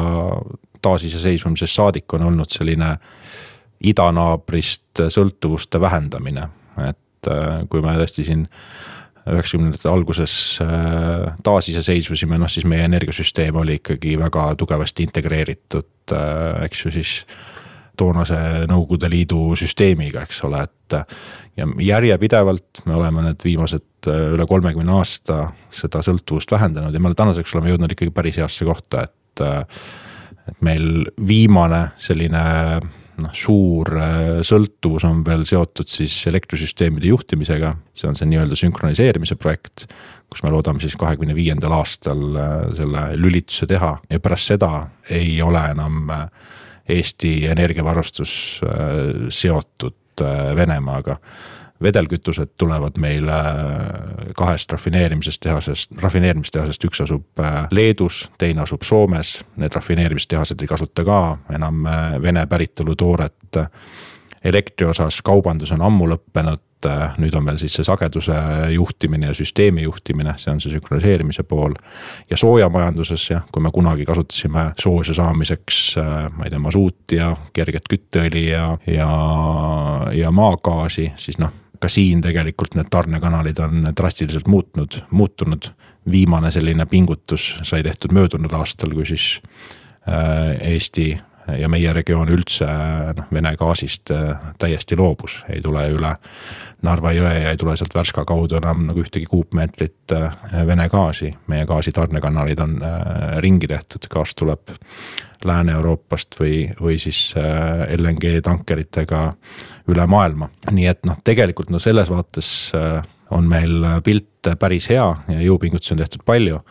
taasiseseisvumisest saadik on olnud selline idanaabrist sõltuvuste vähendamine, et äh, kui me tõesti siin üheksakümnendate alguses taasiseseisvusime, noh siis meie energiasüsteem oli ikkagi väga tugevasti integreeritud, eks ju siis toonase Nõukogude Liidu süsteemiga, eks ole, et. ja järjepidevalt me oleme need viimased äh, üle kolmekümne aasta seda sõltuvust vähendanud ja me tänaseks oleme jõudnud ikkagi päris heasse kohta, et. Äh, et meil viimane selline noh, suur äh, sõltuvus on veel seotud siis elektrisüsteemide juhtimisega, see on see nii-öelda sünkroniseerimise projekt. kus me loodame siis kahekümne viiendal aastal selle lülituse teha ja pärast seda ei ole enam Eesti energiavarustus äh, seotud äh, Venemaaga. vedelkütused tulevad meile äh, kahest rafineerimisest tehasest, rafineerimistehasest, üks asub Leedus, teine asub Soomes. Need rafineerimistehased ei kasuta ka enam Vene päritolu tooret. Elektri osas kaubandus on ammu lõppenud äh, nüüd on meil siis see sageduse juhtimine ja süsteemi juhtimine, see on see sünkroniseerimise pool. ja soojamajanduses jah, kui me kunagi kasutasime soojuse saamiseks, äh, ma ei tea, masuuti ja kerget kütteõli ja, ja, ja maagaasi, siis noh ka siin tegelikult need tarnekanalid on drastiliselt muutnud, muutunud. viimane selline pingutus sai tehtud möödunud aastal, kui siis äh, Eesti ja meie regioon üldse noh, Vene gaasist täiesti loobus, ei tule üle Narva jõe ja ei tule sealt Värska kaudu enam nagu ühtegi kuupmeetrit äh, Vene gaasi. meie gaasitarnekanalid on äh, ringi tehtud, gaas tuleb Lääne-Euroopast või, või siis äh, LNG tankeritega üle maailma. nii et noh, tegelikult no selles vaates on meil pilt päris hea ja jõupingutusi on tehtud palju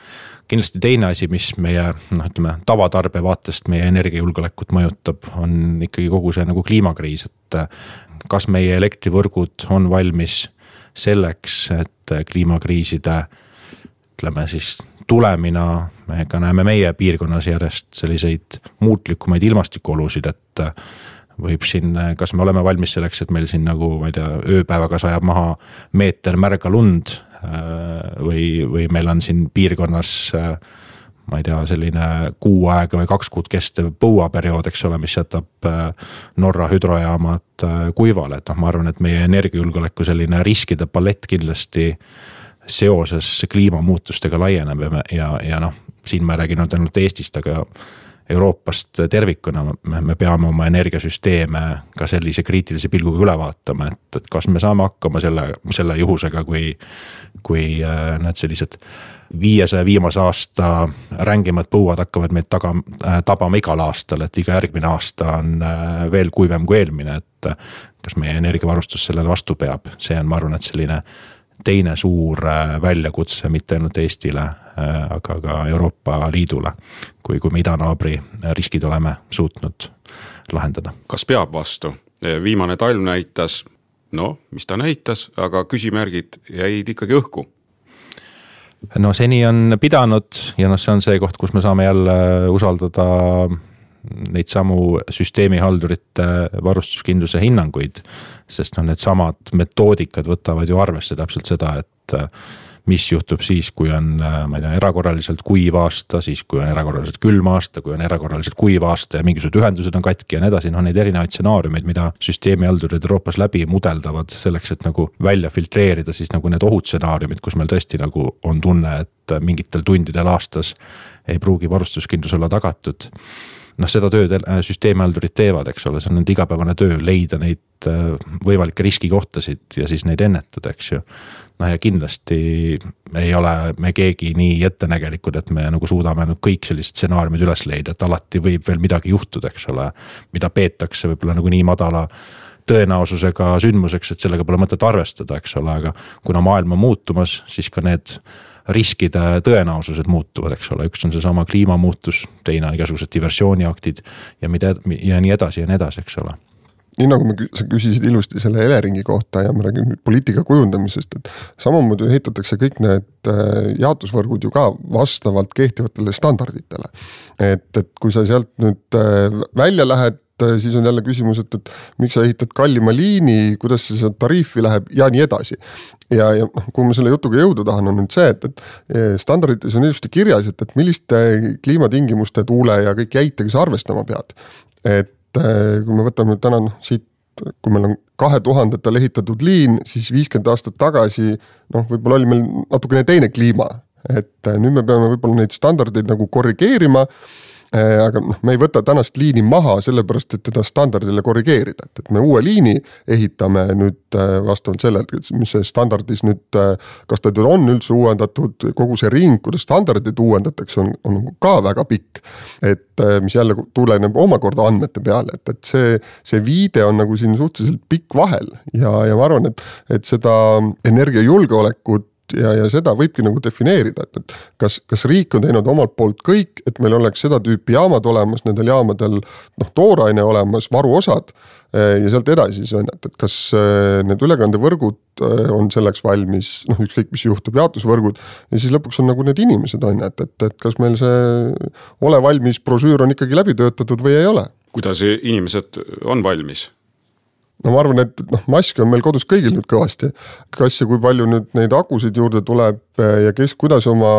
kindlasti teine asi, mis meie noh, ütleme tavatarbija vaatest meie energiajulgeolekut mõjutab, on ikkagi kogu see nagu kliimakriis, et kas meie elektrivõrgud on valmis selleks, et kliimakriiside ütleme siis tulemina me ka näeme meie piirkonnas järjest selliseid muutlikumaid ilmastikuolusid, et võib siin, kas me oleme valmis selleks, et meil siin nagu ma ei tea, ööpäevaga sajab maha meeter märga lund või, või meil on siin piirkonnas ma ei tea, selline kuu aega või kaks kuud kestev põuaperiood, eks ole, mis jätab äh, Norra hüdrojaamad äh, kuivale, et noh, ma arvan, et meie energiajulgeoleku selline riskide palett kindlasti seoses kliimamuutustega laieneb ja, ja, noh, siin ma ei räägi nüüd ainult Eestist, aga Euroopast tervikuna me, me peame oma energiasüsteeme ka sellise kriitilise pilguga üle vaatama, et, et kas me saame hakkama selle, selle juhusega, kui, kui äh, need sellised viiesaja viimase aasta rängimad põuad hakkavad meid taga äh,, tabama igal aastal, et iga järgmine aasta on äh, veel kuivem kui eelmine, et kas meie energiavarustus sellele vastu peab, see on, ma arvan, et selline teine suur väljakutse mitte ainult Eestile, aga ka Euroopa Liidule kui, kui me idanaabri riskid oleme suutnud lahendada. kas peab vastu? viimane talv näitas, noh, mis ta näitas, aga küsimärgid jäid ikkagi õhku no seni on pidanud ja noh, see on see koht, kus me saame jälle usaldada neid samu süsteemihaldurite varustuskindluse hinnanguid. sest noh, needsamad metoodikad võtavad ju arvesse täpselt seda, et mis juhtub siis, kui on, äh, ma ei tea, erakorraliselt kuiv aasta, siis kui on erakorraliselt külm aasta, kui on erakorraliselt kuiv aasta ja mingisugused ühendused on katki ja nii edasi, noh neid erinevaid stsenaariumeid, mida süsteemihaldurid Euroopas läbi mudeldavad selleks, et nagu välja filtreerida siis nagu need ohutsenaariumid, kus meil tõesti nagu on tunne, et mingitel tundidel aastas ei pruugi varustuskindlus olla tagatud noh, seda tööd äh, süsteemihaldurid teevad, eks ole, see on nende igapäevane töö, leida neid äh, võimalikke riskikohtasid ja siis neid ennetada, eks ju. noh ja kindlasti ei ole me keegi nii ettenägelikud, et me nagu suudame nüüd kõik sellised stsenaariumid üles leida, et alati võib veel midagi juhtuda, eks ole. mida peetakse võib-olla nagu nii madala tõenäosusega sündmuseks, et sellega pole mõtet arvestada, eks ole, aga kuna maailm on muutumas, siis ka need riskide tõenäosused muutuvad, eks ole, üks on seesama kliimamuutus, teine on igasugused diversiooniaktid ja mida ja nii edasi ja nii edasi, eks ole nii nagu me, sa küsisid ilusti selle Eleringi kohta ja ma räägin nüüd poliitika kujundamisest, et samamoodi ehitatakse kõik need äh, jaotusvõrgud ju ka vastavalt kehtivatele standarditele. et, et kui sa sealt nüüd äh, välja lähed, äh, siis on jälle küsimus, et, et miks sa ehitad kallima liini, kuidas see seal tariifi läheb ja nii edasi ja, ja noh, kuhu ma selle jutuga jõuda tahan, on nüüd see, et, et eh, standardites on ilusti kirjas, et, et milliste kliimatingimuste, tuule ja kõik jäitega sa arvestama pead. et eh, kui me võtame nüüd täna noh siit, kui meil on kahe tuhandetel ehitatud liin, siis viiskümmend aastat tagasi noh, võib-olla oli meil natukene teine kliima, et eh, nüüd me peame võib-olla neid standardeid nagu korrigeerima aga noh, me ei võta tänast liini maha sellepärast, et teda standardile korrigeerida, et, et me uue liini ehitame nüüd äh, vastavalt sellele, mis see standardis nüüd, äh, kas ta on üldse uuendatud, kogu see ring, kuidas standardid uuendatakse, on, on ka väga pikk. et mis jälle tuleneb omakorda andmete peale, et, et see, see viide on nagu siin suhteliselt pikk vahel ja, ja ma arvan, et, et seda energiajulgeolekut ja, ja seda võibki nagu defineerida, et, et kas, kas riik on teinud omalt poolt kõik, et meil oleks seda tüüpi jaamad olemas, nendel jaamadel noh, tooraine olemas, varuosad. Eh, ja sealt edasi siis on ju, et, et kas eh, need ülekandevõrgud eh, on selleks valmis, noh ükskõik, mis juhtub, jaotusvõrgud. ja siis lõpuks on nagu need inimesed on ju, et, et, et kas meil see ole valmis brošüür on ikkagi läbi töötatud või ei ole. kuidas inimesed on valmis? No ma arvan, et noh, maske on meil kodus kõigil nüüd kõvasti. kas ja kui palju nüüd neid akusid juurde tuleb eh, ja kes, kuidas oma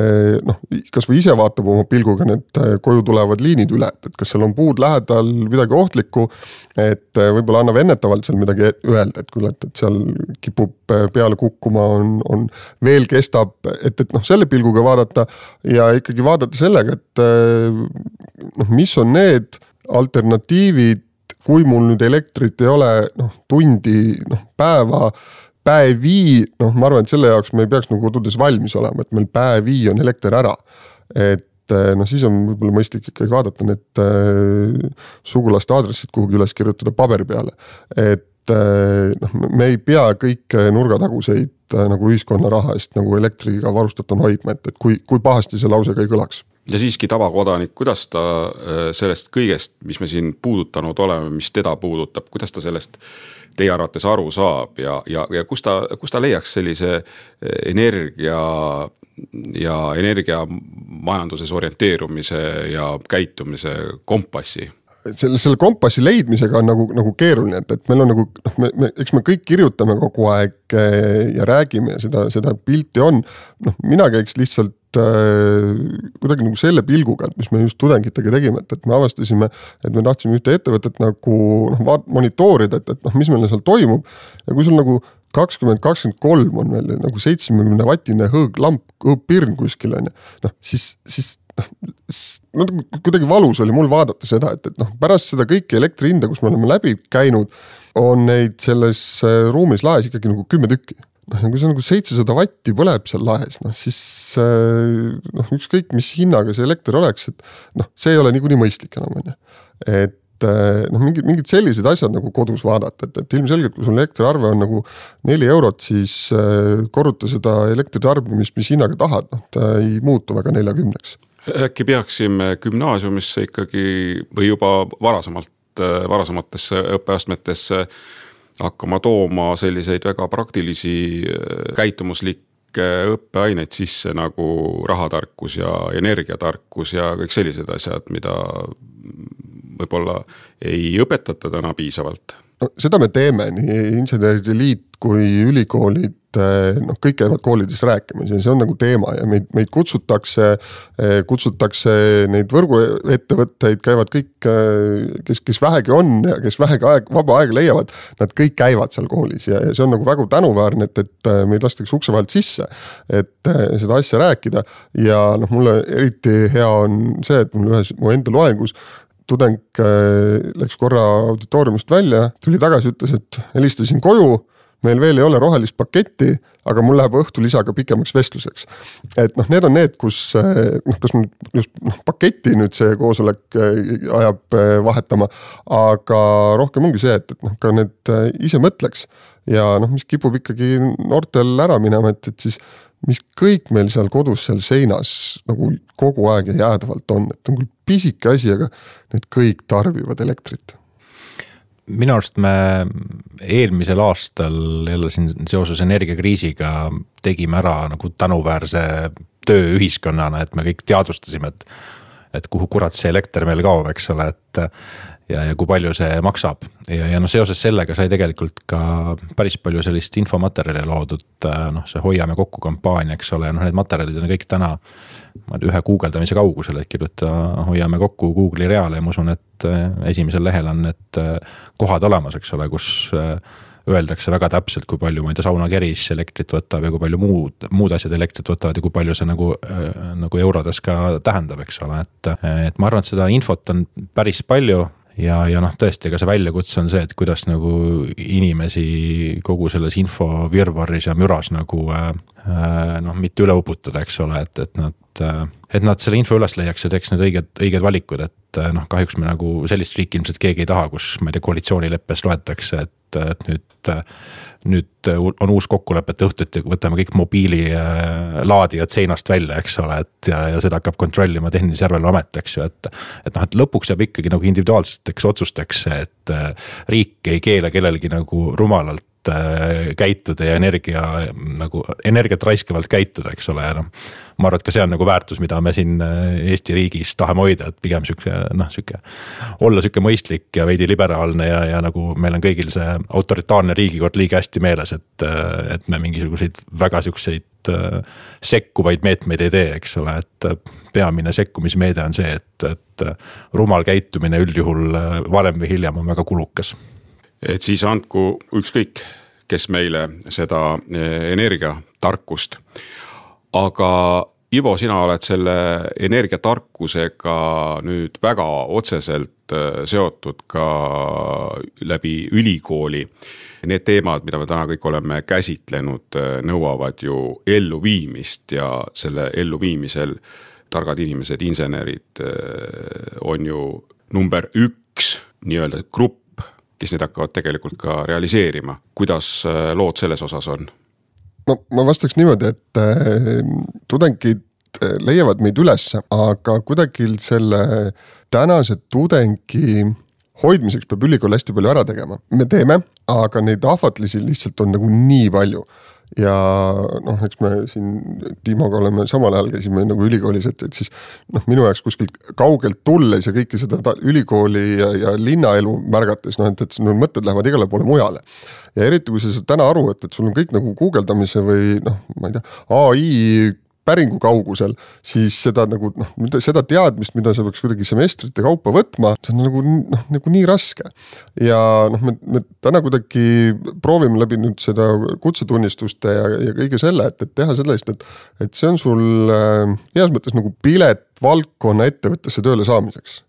eh, noh, kasvõi ise vaatab oma pilguga need eh, koju tulevad liinid üle, et, kas seal on puud lähedal, midagi ohtlikku. et võib-olla annab ennetavalt seal midagi öelda, et kuule, et, et seal kipub peale kukkuma, on, on veel kestab, et, et noh, selle pilguga vaadata ja ikkagi vaadata sellega, et noh, mis on need alternatiivid kui mul nüüd elektrit ei ole noh, tundi, noh päeva, päevi, noh, ma arvan, et selle jaoks me ei peaks nagu kodudes valmis olema, et meil päevi on elekter ära. et eh, noh, siis on võib-olla mõistlik ikkagi vaadata need äh, sugulaste aadressid kuhugi üles kirjutada paberi peale. et äh, noh, me ei pea kõiki nurgataguseid äh, nagu ühiskonna raha eest nagu elektriga varustatuna hoidma, et, et kui, kui pahasti see lause ka ei kõlaks ja siiski tavakodanik, kuidas ta äh, sellest kõigest, mis me siin puudutanud oleme, mis teda puudutab, kuidas ta sellest teie arvates aru saab ja, ja, ja kus ta, kus ta leiaks sellise äh, energia ja energiamajanduses orienteerumise ja käitumise kompassi? Selle, selle kompassi leidmisega on nagu, nagu keeruline, et, et meil on nagu noh, me, me, eks me kõik kirjutame kogu aeg eh, ja räägime ja seda, seda pilti on. noh, mina käiks lihtsalt äh, kuidagi nagu selle pilguga, et mis me just tudengitega tegime, et, et me avastasime, et me tahtsime ühte ettevõtet nagu noh, monitoorida, et, et noh, mis meil seal toimub. ja kui sul nagu kakskümmend, kakskümmend kolm on veel nagu seitsmekümne vatine hõõglamp, hõõgpirn kuskil on ju, noh siis, siis noh, kuidagi valus oli mul vaadata seda, et, et noh, pärast seda kõiki elektri hinda, kus me oleme läbi käinud, on neid selles äh, ruumis laes ikkagi nagu kümme tükki. noh, ja kui see nagu seitsesada vatti põleb seal laes, noh siis äh, noh, ükskõik mis hinnaga see elekter oleks, et noh, see ei ole niikuinii mõistlik enam on ju, et äh, noh, mingid, mingid sellised asjad nagu kodus vaadata, et, et ilmselgelt, kui sul elektriarve on nagu neli eurot, siis korruta seda elektritarbimist, mis hinnaga tahad, noh ta ei muutu väga neljakümneks äkki peaksime gümnaasiumisse ikkagi või juba varasemalt, varasematesse õppeastmetesse hakkama tooma selliseid väga praktilisi käitumuslikke õppeaineid sisse nagu rahatarkus ja energiatarkus ja kõik sellised asjad, mida võib-olla ei õpetata täna piisavalt. no seda me teeme, nii Inseneride Liit kui ülikoolid noh, kõik käivad koolides rääkimas ja see on nagu teema ja meid, meid kutsutakse, eh, kutsutakse neid võrguettevõtteid, käivad kõik, eh, kes, kes vähegi on ja kes vähegi aeg, vaba aega leiavad, nad kõik käivad seal koolis ja, ja see on nagu väga tänuväärne, et, et meid lastakse ukse vahelt sisse. et seda asja rääkida ja noh, mulle eriti hea on see, et mul ühes mu enda loengus tudeng läks korra auditooriumist välja, tuli tagasi, ütles, et helistasin koju meil veel ei ole rohelist paketti, aga mul läheb õhtulisaga pikemaks vestluseks. et noh, need on need, kus noh, kas nüüd just noh, paketti nüüd see koosolek eh, ajab eh, vahetama, aga rohkem ongi see, et, et noh, ka need eh, ise mõtleks ja noh, mis kipub ikkagi noortel ära minema, et, et siis mis kõik meil seal kodus seal seinas nagu kogu aeg ja jäädavalt on, et on küll pisike asi, aga need kõik tarbivad elektrit minu arust me eelmisel aastal jälle siin seoses energiakriisiga tegime ära nagu tänuväärse töö ühiskonnana, et me kõik teadvustasime, et. et kuhu kurat see elekter meil kaob, eks ole, et ja, ja kui palju see maksab ja, ja noh, seoses sellega sai tegelikult ka päris palju sellist infomaterjali loodud, noh, see Hoiame kokku kampaania, eks ole, noh, need materjalid on kõik täna. ma ei tea, ühe guugeldamise kaugusel, et kirjuta Hoiame kokku Google'i reale ja ma usun, et eh, esimesel lehel on need eh, kohad olemas, eks ole, kus öeldakse väga täpselt, kui palju, ma ei tea, saunakeris elektrit võtab ja kui palju muud, muud asjad elektrit võtavad ja kui palju see nagu äh,, nagu eurodes ka tähendab, eks ole, et. et ma arvan, et seda infot on päris palju ja, ja noh, tõesti, ega see väljakutse on see, et kuidas nagu inimesi kogu selles infovirvarris ja müras nagu äh, äh, noh, mitte üle uputada, eks ole, et, et nad äh,, et nad selle info üles leiaks ja teeks need õiged, õiged valikud, et äh, noh, kahjuks me nagu sellist riiki ilmselt keegi ei taha, kus ma ei tea, koalitsioonileppes loetakse, et, et nüüd äh, nüüd on uus kokkulepe, et õhtuti võtame kõik mobiililaadijad seinast välja, eks ole, et ja, ja seda hakkab kontrollima Tehnilise Järelevalve Amet, eks ju, et. et noh, et lõpuks jääb ikkagi nagu individuaalseteks otsusteks, et äh, riik ei keela kellelgi nagu rumalalt käituda ja energia nagu energiat raiskavalt käituda, eks ole, ja noh. ma arvan, et ka see on nagu väärtus, mida me siin Eesti riigis tahame hoida, et pigem sihuke noh, sihuke. olla sihuke mõistlik ja veidi liberaalne ja, ja nagu meil on kõigil see autoritaarne riigikord liiga hästi meeles, et, et me mingisuguseid väga siukseid äh, sekkuvaid meetmeid ei tee, eks ole, et äh, peamine sekkumismeede on see, et, et rumal käitumine üldjuhul äh, varem või hiljem on väga kulukas. Et siis andku ükskõik, kes meile seda energiatarkust, aga Ivo, sina oled selle energiatarkusega nüüd väga otseselt seotud ka läbi ülikooli. Need teemad, mida me täna kõik oleme käsitlenud, äh, nõuavad ju elluviimist ja selle elluviimisel targad inimesed, insenerid on ju number üks nii-öelda grupp, kes neid hakkavad tegelikult ka realiseerima. kuidas äh, lood selles osas on? no ma vastaks niimoodi, et äh, tudengid leiavad meid ülesse, aga kuidagi selle tänase tudengi hoidmiseks peab ülikool hästi palju ära tegema, me teeme, aga neid ahvatlusi lihtsalt on nagu nii palju. Ja noh, eks me siin Timoga oleme samal ajal käisime nagu ülikoolis, et, et siis noh, minu jaoks kuskilt kaugelt tulles ja kõike seda ülikooli ja, ja linnaelu märgates noh, et, et no mõtted lähevad igale poole mujale. ja eriti, kui sa saad täna aru, et, et sul on kõik nagu guugeldamise või noh, ma ei tea, ai päringu kaugusel, siis seda nagu noh, seda teadmist, mida sa peaks kuidagi semestrite kaupa võtma, see on nagu noh, nagu nii raske. ja noh, me, me täna kuidagi proovime läbi nüüd seda kutsetunnistuste ja, ja kõige selle, et, et teha sellist, et, et see on sul äh, heas mõttes nagu pilet valdkonna ettevõttesse tööle saamiseks.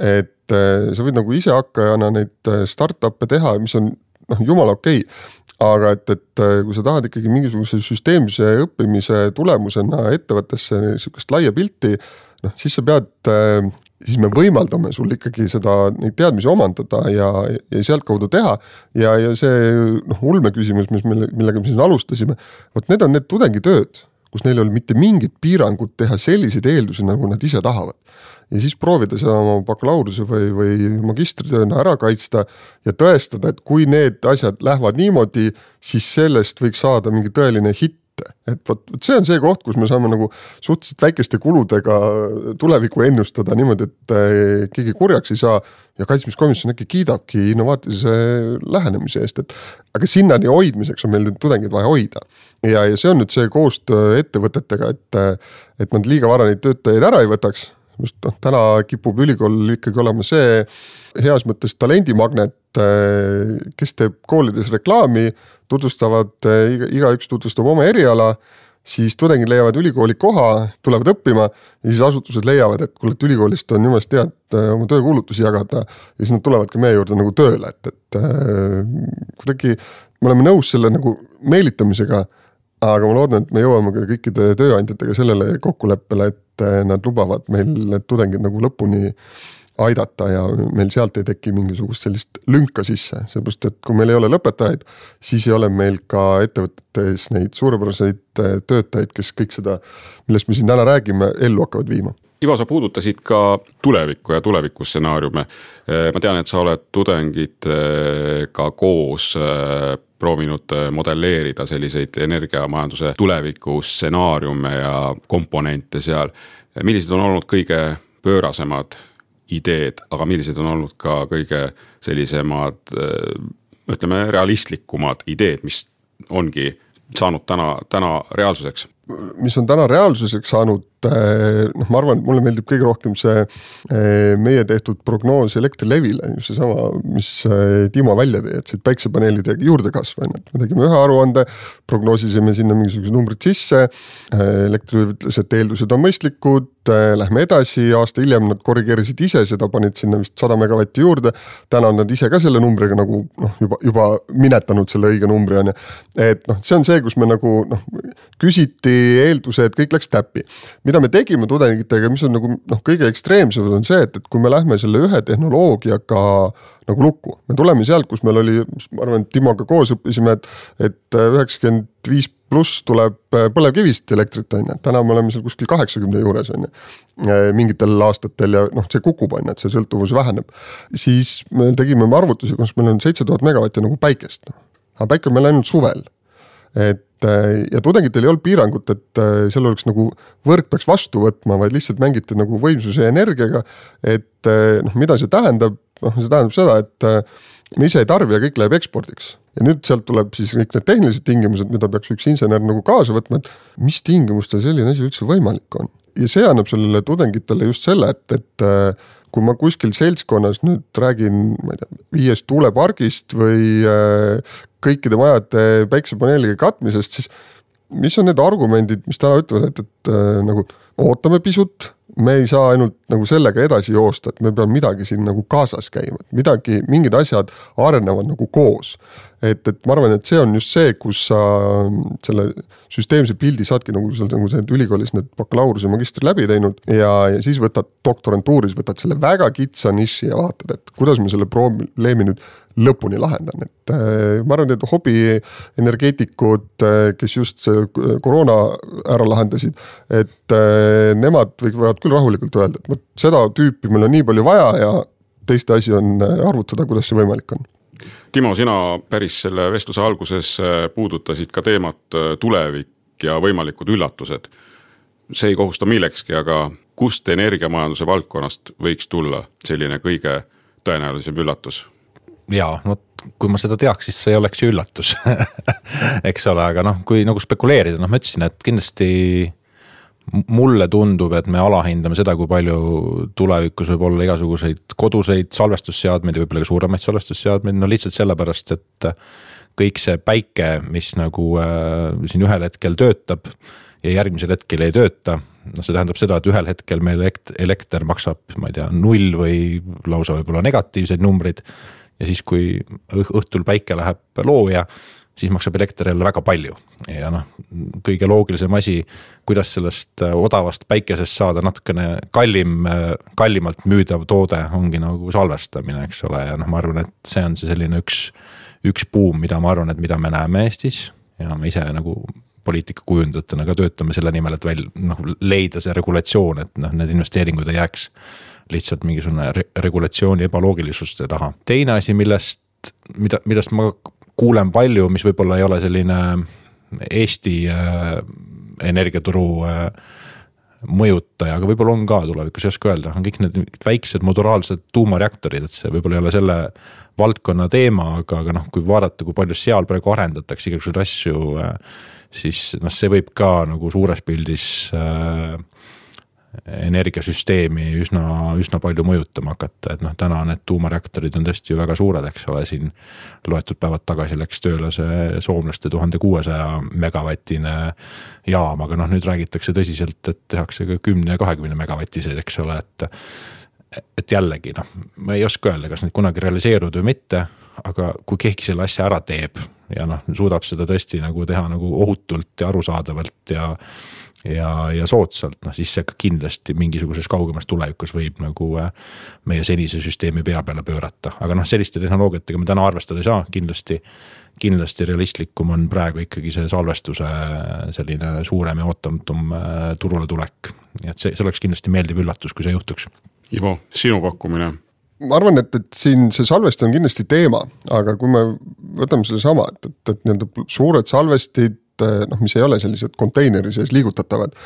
et äh, sa võid nagu isehakkajana neid äh, startup'e teha, mis on noh, jumala okei okay aga et, et äh, kui sa tahad ikkagi mingisuguse süsteemse õppimise tulemusena ettevõttesse sihukest laia pilti, noh siis sa pead, äh, siis me võimaldame sul ikkagi seda, neid teadmisi omandada ja, ja sealtkaudu teha. ja, ja see noh, ulmeküsimus, mis meil, millega me siin alustasime, vot need on need tudengitööd, kus neil ei ole mitte mingit piirangut teha selliseid eeldusi, nagu nad ise tahavad ja siis proovida seda oma bakalaureuse või, või magistritööna ära kaitsta ja tõestada, et kui need asjad lähevad niimoodi, siis sellest võiks saada mingi tõeline hitt et vot, vot see on see koht, kus me saame nagu suhteliselt väikeste kuludega tulevikku ennustada niimoodi, et eh, keegi kurjaks ei saa. ja kaitsmiskomisjon äkki kiidabki innovaatilise lähenemise eest, et aga sinnani hoidmiseks on meil need tudengid vaja hoida. ja, ja see on nüüd see koostöö ettevõtetega, et, et nad liiga vara neid töötajaid ära ei võtaks just noh, täna kipub ülikool ikkagi olema see heas mõttes talendimagnet, eh, kes teeb koolides reklaami, tutvustavad, eh, iga, igaüks tutvustab oma eriala siis tudengid leiavad ülikooli koha, tulevad õppima ja siis asutused leiavad, et kuule, et ülikoolist on jumalast hea, et eh, oma töökuulutusi jagada. ja siis nad tulevadki meie juurde nagu tööle, et, et kuidagi me oleme nõus selle nagu meelitamisega. Aga ma loodan, et me jõuame ka kõikide tööandjatega sellele kokkuleppele, et eh, nad lubavad meil need tudengid nagu lõpuni aidata ja meil sealt ei teki mingisugust sellist lünka sisse, seepärast et kui meil ei ole lõpetajaid, siis ei ole meil ka ettevõtetes neid suurepäraseid eh, töötajaid, kes kõik seda, millest me siin täna räägime, ellu hakkavad viima Ivo, sa puudutasid ka tulevikku ja tulevikustsenaariume. Eh, ma tean, et sa oled tudengitega koos proovinud modelleerida selliseid energiamajanduse tulevikustsenaariume ja komponente seal millised on olnud kõige pöörasemad ideed, aga millised on olnud ka kõige sellisemad ütleme, realistlikumad ideed, mis ongi saanud täna, täna reaalsuseks? mis on täna reaalsuseks saanud, noh, ma arvan, et mulle meeldib kõige rohkem see eh, meie tehtud prognoos Elektrilevile, seesama, mis eh, Timo välja tõi, et see päiksepaneelide juurdekasv on ju, et me tegime ühe aruande, prognoosisime sinna mingisugused numbrid sisse. Elektrilevi ütles, et eeldused on mõistlikud, lähme edasi, aasta hiljem nad korrigeerisid ise seda, panid sinna vist sada megavatti juurde. täna on nad ise ka selle numbriga nagu noh, juba, juba minetanud selle õige numbri on ju. et noh, see on see, kus me nagu noh, küsiti eeldused, kõik läks täppi. Mida me tegime tudengitega, mis on nagu noh, kõige ekstreemsemad on see, et, et kui me lähme selle ühe tehnoloogiaga nagu lukku, me tuleme sealt, kus meil oli, ma arvan, Timoga koos õppisime, et, et üheksakümmend viis pluss tuleb põlevkivist elektrit, on ju, täna me oleme seal kuskil kaheksakümne juures, on ju. mingitel aastatel ja noh, see kukub, on ju, et see sõltuvus väheneb. siis me tegime arvutusi, kus meil on seitse tuhat megavatti nagu päikest, noh. aga päike on meil ainult suvel et äh, ja tudengitel ei olnud piirangut, et äh, seal oleks nagu võrk peaks vastu võtma, vaid lihtsalt mängiti nagu võimsuse ja energiaga. et äh, noh, mida see tähendab, noh see tähendab seda, et me ise ei tarbi ja kõik läheb ekspordiks. ja nüüd sealt tuleb siis kõik need tehnilised tingimused, mida peaks üks insener nagu kaasa võtma, et mis tingimustel selline asi üldse võimalik on. ja see annab sellele tudengitele just selle, et, et kui ma kuskil seltskonnas nüüd räägin, ma ei tea, viiest tuulepargist või kõikide majade päiksepaneeliga katmisest, siis mis on need argumendid, mis täna ütlevad, et, et äh, nagu ootame pisut, me ei saa ainult nagu sellega edasi joosta, et me peame midagi siin nagu kaasas käima, et midagi, mingid asjad arenevad nagu koos. et, et ma arvan, et see on just see, kus sa selle süsteemse pildi saadki nagu seal nagu sa oled ülikoolis need bakalaureuse magistri läbi teinud ja, ja siis võtad doktorantuuris, võtad selle väga kitsa niši ja vaatad, et kuidas me selle probleemi nüüd lõpuni lahendan, et äh, ma arvan, et hobienergeetikud, äh, kes just koroona ära lahendasid, et äh, nemad võivad küll rahulikult öelda, et vot seda tüüpi meil on nii palju vaja ja teiste asi on arvutada, kuidas see võimalik on Timo, sina päris selle vestluse alguses puudutasid ka teemat tulevik ja võimalikud üllatused. see ei kohusta millekski, aga kust energiamajanduse valdkonnast võiks tulla selline kõige tõenäolisem üllatus? Jaa, vot kui ma seda teaks, siis see ei oleks ju üllatus eks ole, aga noh, kui nagu spekuleerida, noh, ma ütlesin, et kindlasti mulle tundub, et me alahindame seda, kui palju tulevikus võib olla igasuguseid koduseid salvestusseadmeid ja võib-olla ka suuremaid salvestusseadmeid, no lihtsalt sellepärast, et kõik see päike, mis nagu äh, siin ühel hetkel töötab ja järgmisel hetkel ei tööta. noh, see tähendab seda, et ühel hetkel meil elekt-, elekter maksab, ma ei tea, null või lausa võib-olla negatiivseid numbreid. Ja siis, kui õhtul päike läheb looja, siis maksab elekter jälle väga palju. Ja noh, kõige loogilisem asi, kuidas sellest äh, odavast päikesest saada natukene kallim, äh, kallimalt müüdav toode ongi nagu salvestamine, eks ole, ja noh, ma arvan, et see on see selline üks üks buum, mida ma arvan, et mida me näeme Eestis. Ja me ise nagu poliitikakujundajatena ka töötame selle nimel, et välja noh, leida see regulatsioon, et noh, need investeeringud ei jääks lihtsalt mingisugune re regulatsiooni ebaloogilisuste taha. teine asi, millest, mida, millest ma kuulen palju, mis võib-olla ei ole selline Eesti äh, energiaturu äh, mõjutaja, aga võib-olla on ka tulevikus, ei oska öelda, on kõik need väiksed modulaarsed tuumareaktorid, et see võib-olla ei ole selle valdkonna teema, aga, aga noh, kui vaadata, kui palju seal praegu arendatakse igasuguseid asju, äh, siis noh, see võib ka nagu suures pildis äh, energiasüsteemi üsna, üsna palju mõjutama hakata, et noh, täna need tuumareaktorid on tõesti ju väga suured, eks ole, siin loetud päevad tagasi läks tööle see soomlaste tuhande kuuesaja megavatine jaam, aga noh, nüüd räägitakse tõsiselt, et tehakse ka kümne ja kahekümne megavatiseid, eks ole, et et jällegi noh, ma ei oska öelda, kas need kunagi realiseeruvad või mitte, aga kui keegi selle asja ära teeb ja noh, suudab seda tõesti nagu teha nagu ohutult ja arusaadavalt ja ja, ja soodsalt, noh siis see ka kindlasti mingisuguses kaugemas tulevikus võib nagu äh, meie senise süsteemi pea peale pöörata, aga noh, selliste tehnoloogiatega me täna arvestada ei saa, kindlasti kindlasti realistlikum on praegu ikkagi see salvestuse selline suurem ja ootamatum äh, turule tulek. nii et see, see oleks kindlasti meeldiv üllatus, kui see juhtuks Ivo, sinu pakkumine? ma arvan, et, et siin see salvesti on kindlasti teema, aga kui me võtame sellesama, et, et, et nii-öelda suured salvestid, noh, mis ei ole sellised konteineri sees liigutatavad.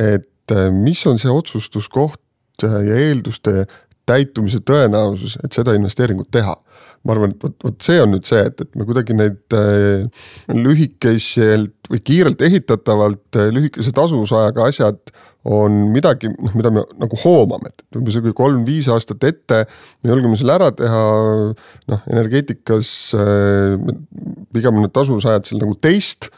et mis on see otsustuskoht ja eelduste täitumise tõenäosus, et seda investeeringut teha. ma arvan, et vot, vot see on nüüd see, et, et me kuidagi neid äh, lühikeselt või kiirelt ehitatavalt äh, lühikese tasuvusajaga asjad on midagi, noh, mida me nagu hoomame, et umbes sihuke kolm-viis aastat ette me julgeme selle ära teha. noh, energeetikas äh, pigem on need tasuvusajad seal nagu teist.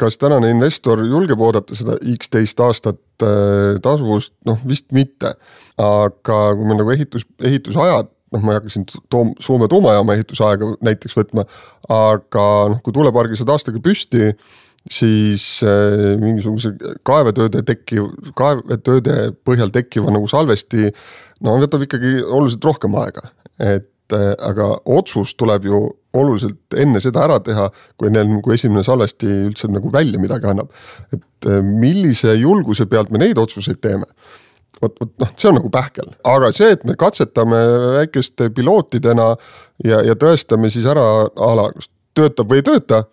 Kas tänane investor julgeb oodata seda X-teist aastat äh, tasuvust, noh vist mitte. aga kui me nagu ehitus, ehitusajad noh, ma ei hakka siin toom-, Soome tuumajaama ehitusaega näiteks võtma, aga noh, kui tuulepargi saad aastaga püsti siis äh, mingisuguse kaevetööde tekkiv, kaevetööde põhjal tekkiva nagu salvesti. no võtab ikkagi oluliselt rohkem aega, et äh, aga otsus tuleb ju oluliselt enne seda ära teha, kui neil nagu esimene salvesti üldse nagu välja midagi annab. et äh, millise julguse pealt me neid otsuseid teeme? Vot, vot noh, see on nagu pähkel, aga see, et me katsetame väikeste pilootidena ja, ja tõestame siis ära a la, kas töötab või ei tööta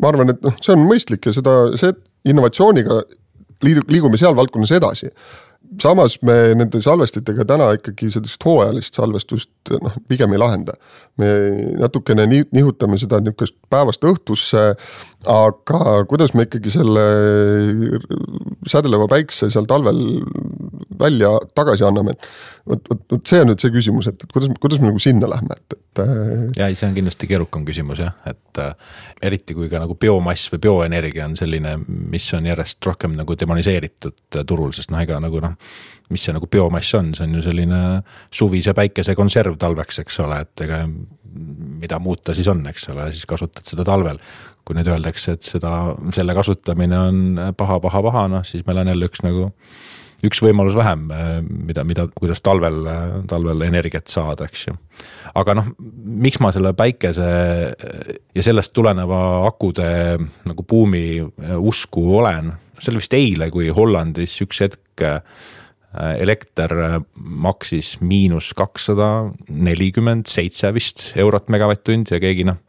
ma arvan, et noh, see on mõistlik ja seda, see innovatsiooniga liigume seal valdkonnas edasi samas me nende salvestitega täna ikkagi sellist hooajalist salvestust noh, pigem ei lahenda. me natukene nihutame seda nihukest päevast õhtusse, aga kuidas me ikkagi selle sädeleva päikse seal talvel välja tagasi anname. vot, vot, vot see on nüüd see küsimus, et, et kuidas, kuidas me nagu sinna lähme, et, et. Äh, ja ei, see on kindlasti keerukam küsimus jah, et äh, eriti kui ka nagu biomass või bioenergia on selline, mis on järjest rohkem nagu demoniseeritud turul, sest noh, ega nagu noh mis see nagu biomass on, see on ju selline suvise päikese konserv talveks, eks ole, et ega mida muud ta siis on, eks ole, siis kasutad seda talvel. kui nüüd öeldakse, et seda, selle kasutamine on paha, paha, paha, noh siis meil on jälle üks nagu üks võimalus vähem, mida, mida, kuidas talvel, talvel energiat saada, eks ju. aga noh, miks ma selle päikese ja sellest tuleneva akude nagu buumi usku olen, see oli vist eile, kui Hollandis üks hetk elekter maksis miinus kakssada nelikümmend seitse vist eurot megavatt-tund ja keegi noh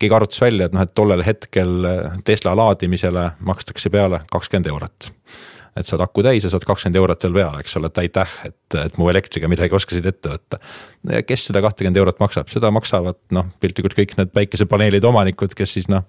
keegi arvutas välja, et noh, et tollel hetkel Tesla laadimisele makstakse peale kakskümmend eurot et saad aku täis ja saad kakskümmend eurot veel peale, eks ole, et aitäh, et, et mu elektriga midagi oskasid ette võtta. kes seda kahtekümmet eurot maksab, seda maksavad noh, piltlikult kõik need päikesepaneelide omanikud, kes siis noh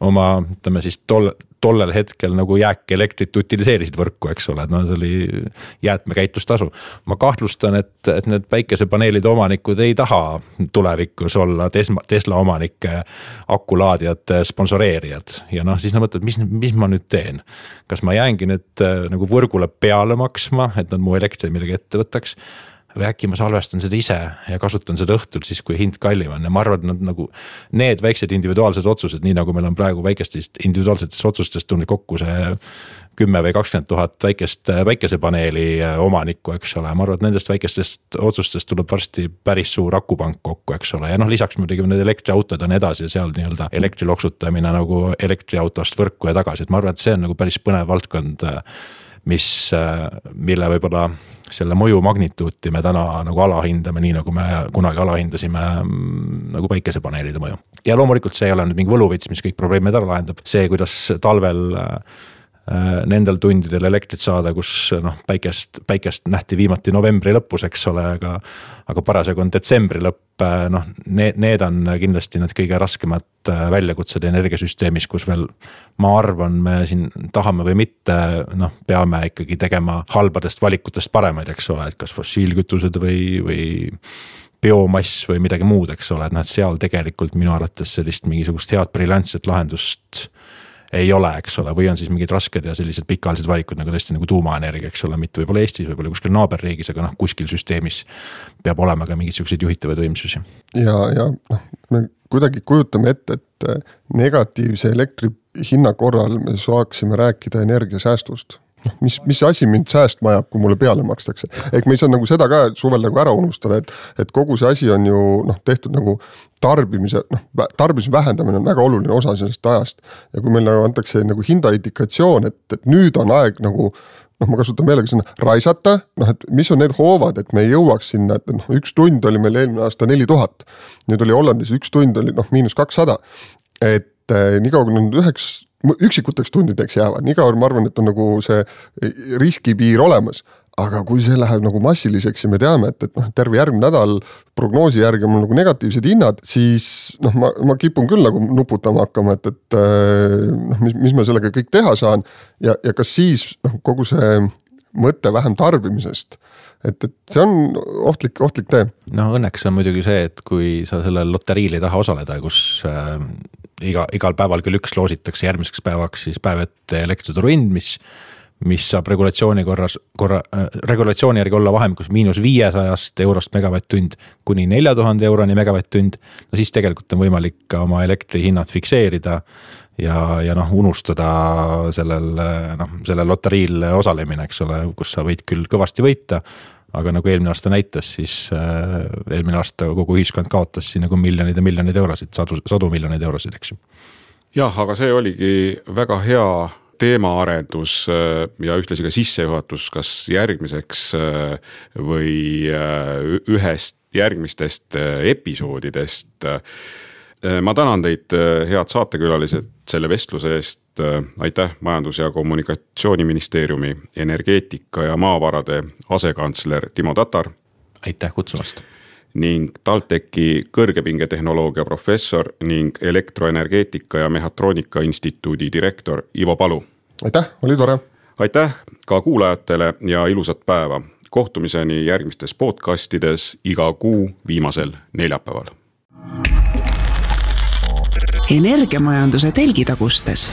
oma ütleme siis tol, tollel hetkel nagu jääkelektrit utiliseerisid võrku, eks ole, et no see oli jäätmekäitlustasu. ma kahtlustan, et, et need päikesepaneelide omanikud ei taha tulevikus olla Tesla, Tesla omanike akulaadijate sponsoreerijad ja noh, siis nad mõtlevad, mis, mis ma nüüd teen. kas ma jäängi nüüd äh, nagu võrgule peale maksma, et nad mu elektri midagi ette võtaks või äkki ma salvestan seda ise ja kasutan seda õhtul siis, kui hind kallim on. Ja ma arvan, et nad nagu. Need väiksed individuaalsed otsused, nii nagu meil on praegu väikestest individuaalsetest otsustest tulnud kokku see kümme või kakskümmend tuhat väikest päikesepaneeli omanikku, eks ole, ma arvan, et nendest väikestest otsustest tuleb varsti päris suur akupank kokku, eks ole, ja noh, lisaks muidugi need elektriautod nii edasi ja seal nii-öelda elektri loksutamine nagu elektriautost võrku ja tagasi, et ma arvan, et see on nagu päris põnev valdkond mis, mille võib-olla selle mõju magnituuti me täna nagu alahindame, nii nagu me kunagi alahindasime mm, nagu päikesepaneelide mõju. ja loomulikult see ei ole nüüd mingi võluvits, mis kõik probleemid ära lahendab, see, kuidas talvel äh, nendel tundidel elektrit saada, kus noh, päikest, päikest nähti viimati novembri lõpus, eks ole, aga. aga parasjagu on detsembri lõpp, äh, noh, need, need on kindlasti need kõige raskemad äh, väljakutsed energiasüsteemis, kus veel. ma arvan, me siin tahame või mitte, noh, peame ikkagi tegema halbadest valikutest paremaid, eks ole, et kas fossiilkütused või, või biomass või midagi muud, eks ole, et noh, et seal tegelikult minu arvates sellist mingisugust head briljantset lahendust ei ole, eks ole, või on siis mingid rasked ja sellised pikaajalised valikud nagu tõesti nagu tuumaenergia, eks ole, mitte võib-olla Eestis, võib-olla kuskil naaberriigis, aga noh, kuskil süsteemis peab olema ka mingisuguseid juhitavaid võimsusi. ja, ja noh, me kuidagi kujutame ette, et negatiivse elektri hinna korral me saaksime rääkida energiasäästust mis, mis asi mind säästma ajab, kui mulle peale makstakse. ehk me ei saa nagu seda ka suvel nagu ära unustada, et, et kogu see asi on ju noh, tehtud nagu tarbimise, noh, tarbimise vähendamine on väga oluline osa sellest ajast. ja kui meile nagu antakse nagu hindaindikatsioon, et, et nüüd on aeg nagu noh, ma kasutan meelega sõna raisata, noh, et mis on need hoovad, et me jõuaks sinna, et noh, üks tund oli meil eelmine aasta neli tuhat. nüüd oli Hollandis üks tund oli noh, miinus kakssada. et eh, niikaua kui nad üheks üksikuteks tundideks jäävad, nii kaua ma arvan, et on nagu see riskipiir olemas aga kui see läheb nagu massiliseks ja me teame, et, et noh, terve järgmine nädal prognoosi järgi on mul nagu negatiivsed hinnad, siis noh, ma, ma kipun küll nagu nuputama hakkama, et, et noh, mis, mis ma sellega kõik teha saan. ja, ja kas siis noh, kogu see mõte vähem tarbimisest et, et see on ohtlik, ohtlik tee. no õnneks on muidugi see, et kui sa sellel loteriil ei taha osaleda, kus äh, iga, igal päeval kell üks loositakse järgmiseks päevaks siis päev ette elektrituru hind, mis mis saab regulatsiooni korras, korra äh,, regulatsiooni järgi olla vahemikus miinus viiesajast eurost megavatt-tund kuni nelja tuhande euroni megavatt-tund. no siis tegelikult on võimalik ka oma elektrihinnad fikseerida ja, ja noh, unustada sellel noh, sellel loteriil osalemine, eks ole, kus sa võid küll kõvasti võita aga nagu eelmine aasta näitas, siis äh, eelmine aasta kogu ühiskond kaotas siin nagu miljoneid ja miljoneid eurosid, sadu, sadu miljoneid eurosid, eks ju. jah, aga see oligi väga hea teemaarendus äh, ja ühtlasi ka sissejuhatus, kas järgmiseks äh, või ühest järgmistest episoodidest. ma tänan teid, head saatekülalised, selle vestluse eest. aitäh Majandus- ja Kommunikatsiooniministeeriumi energeetika ja maavarade asekantsler Timo Tatar. aitäh kutsumast ning TalTechi kõrgepingetehnoloogia professor ning elektroenergeetika ja mehhatroonika instituudi direktor Ivo Palu. aitäh, oli tore. aitäh ka kuulajatele ja ilusat päeva. kohtumiseni järgmistes podcastides iga kuu viimasel neljapäeval. Energiamajanduse telgitagustes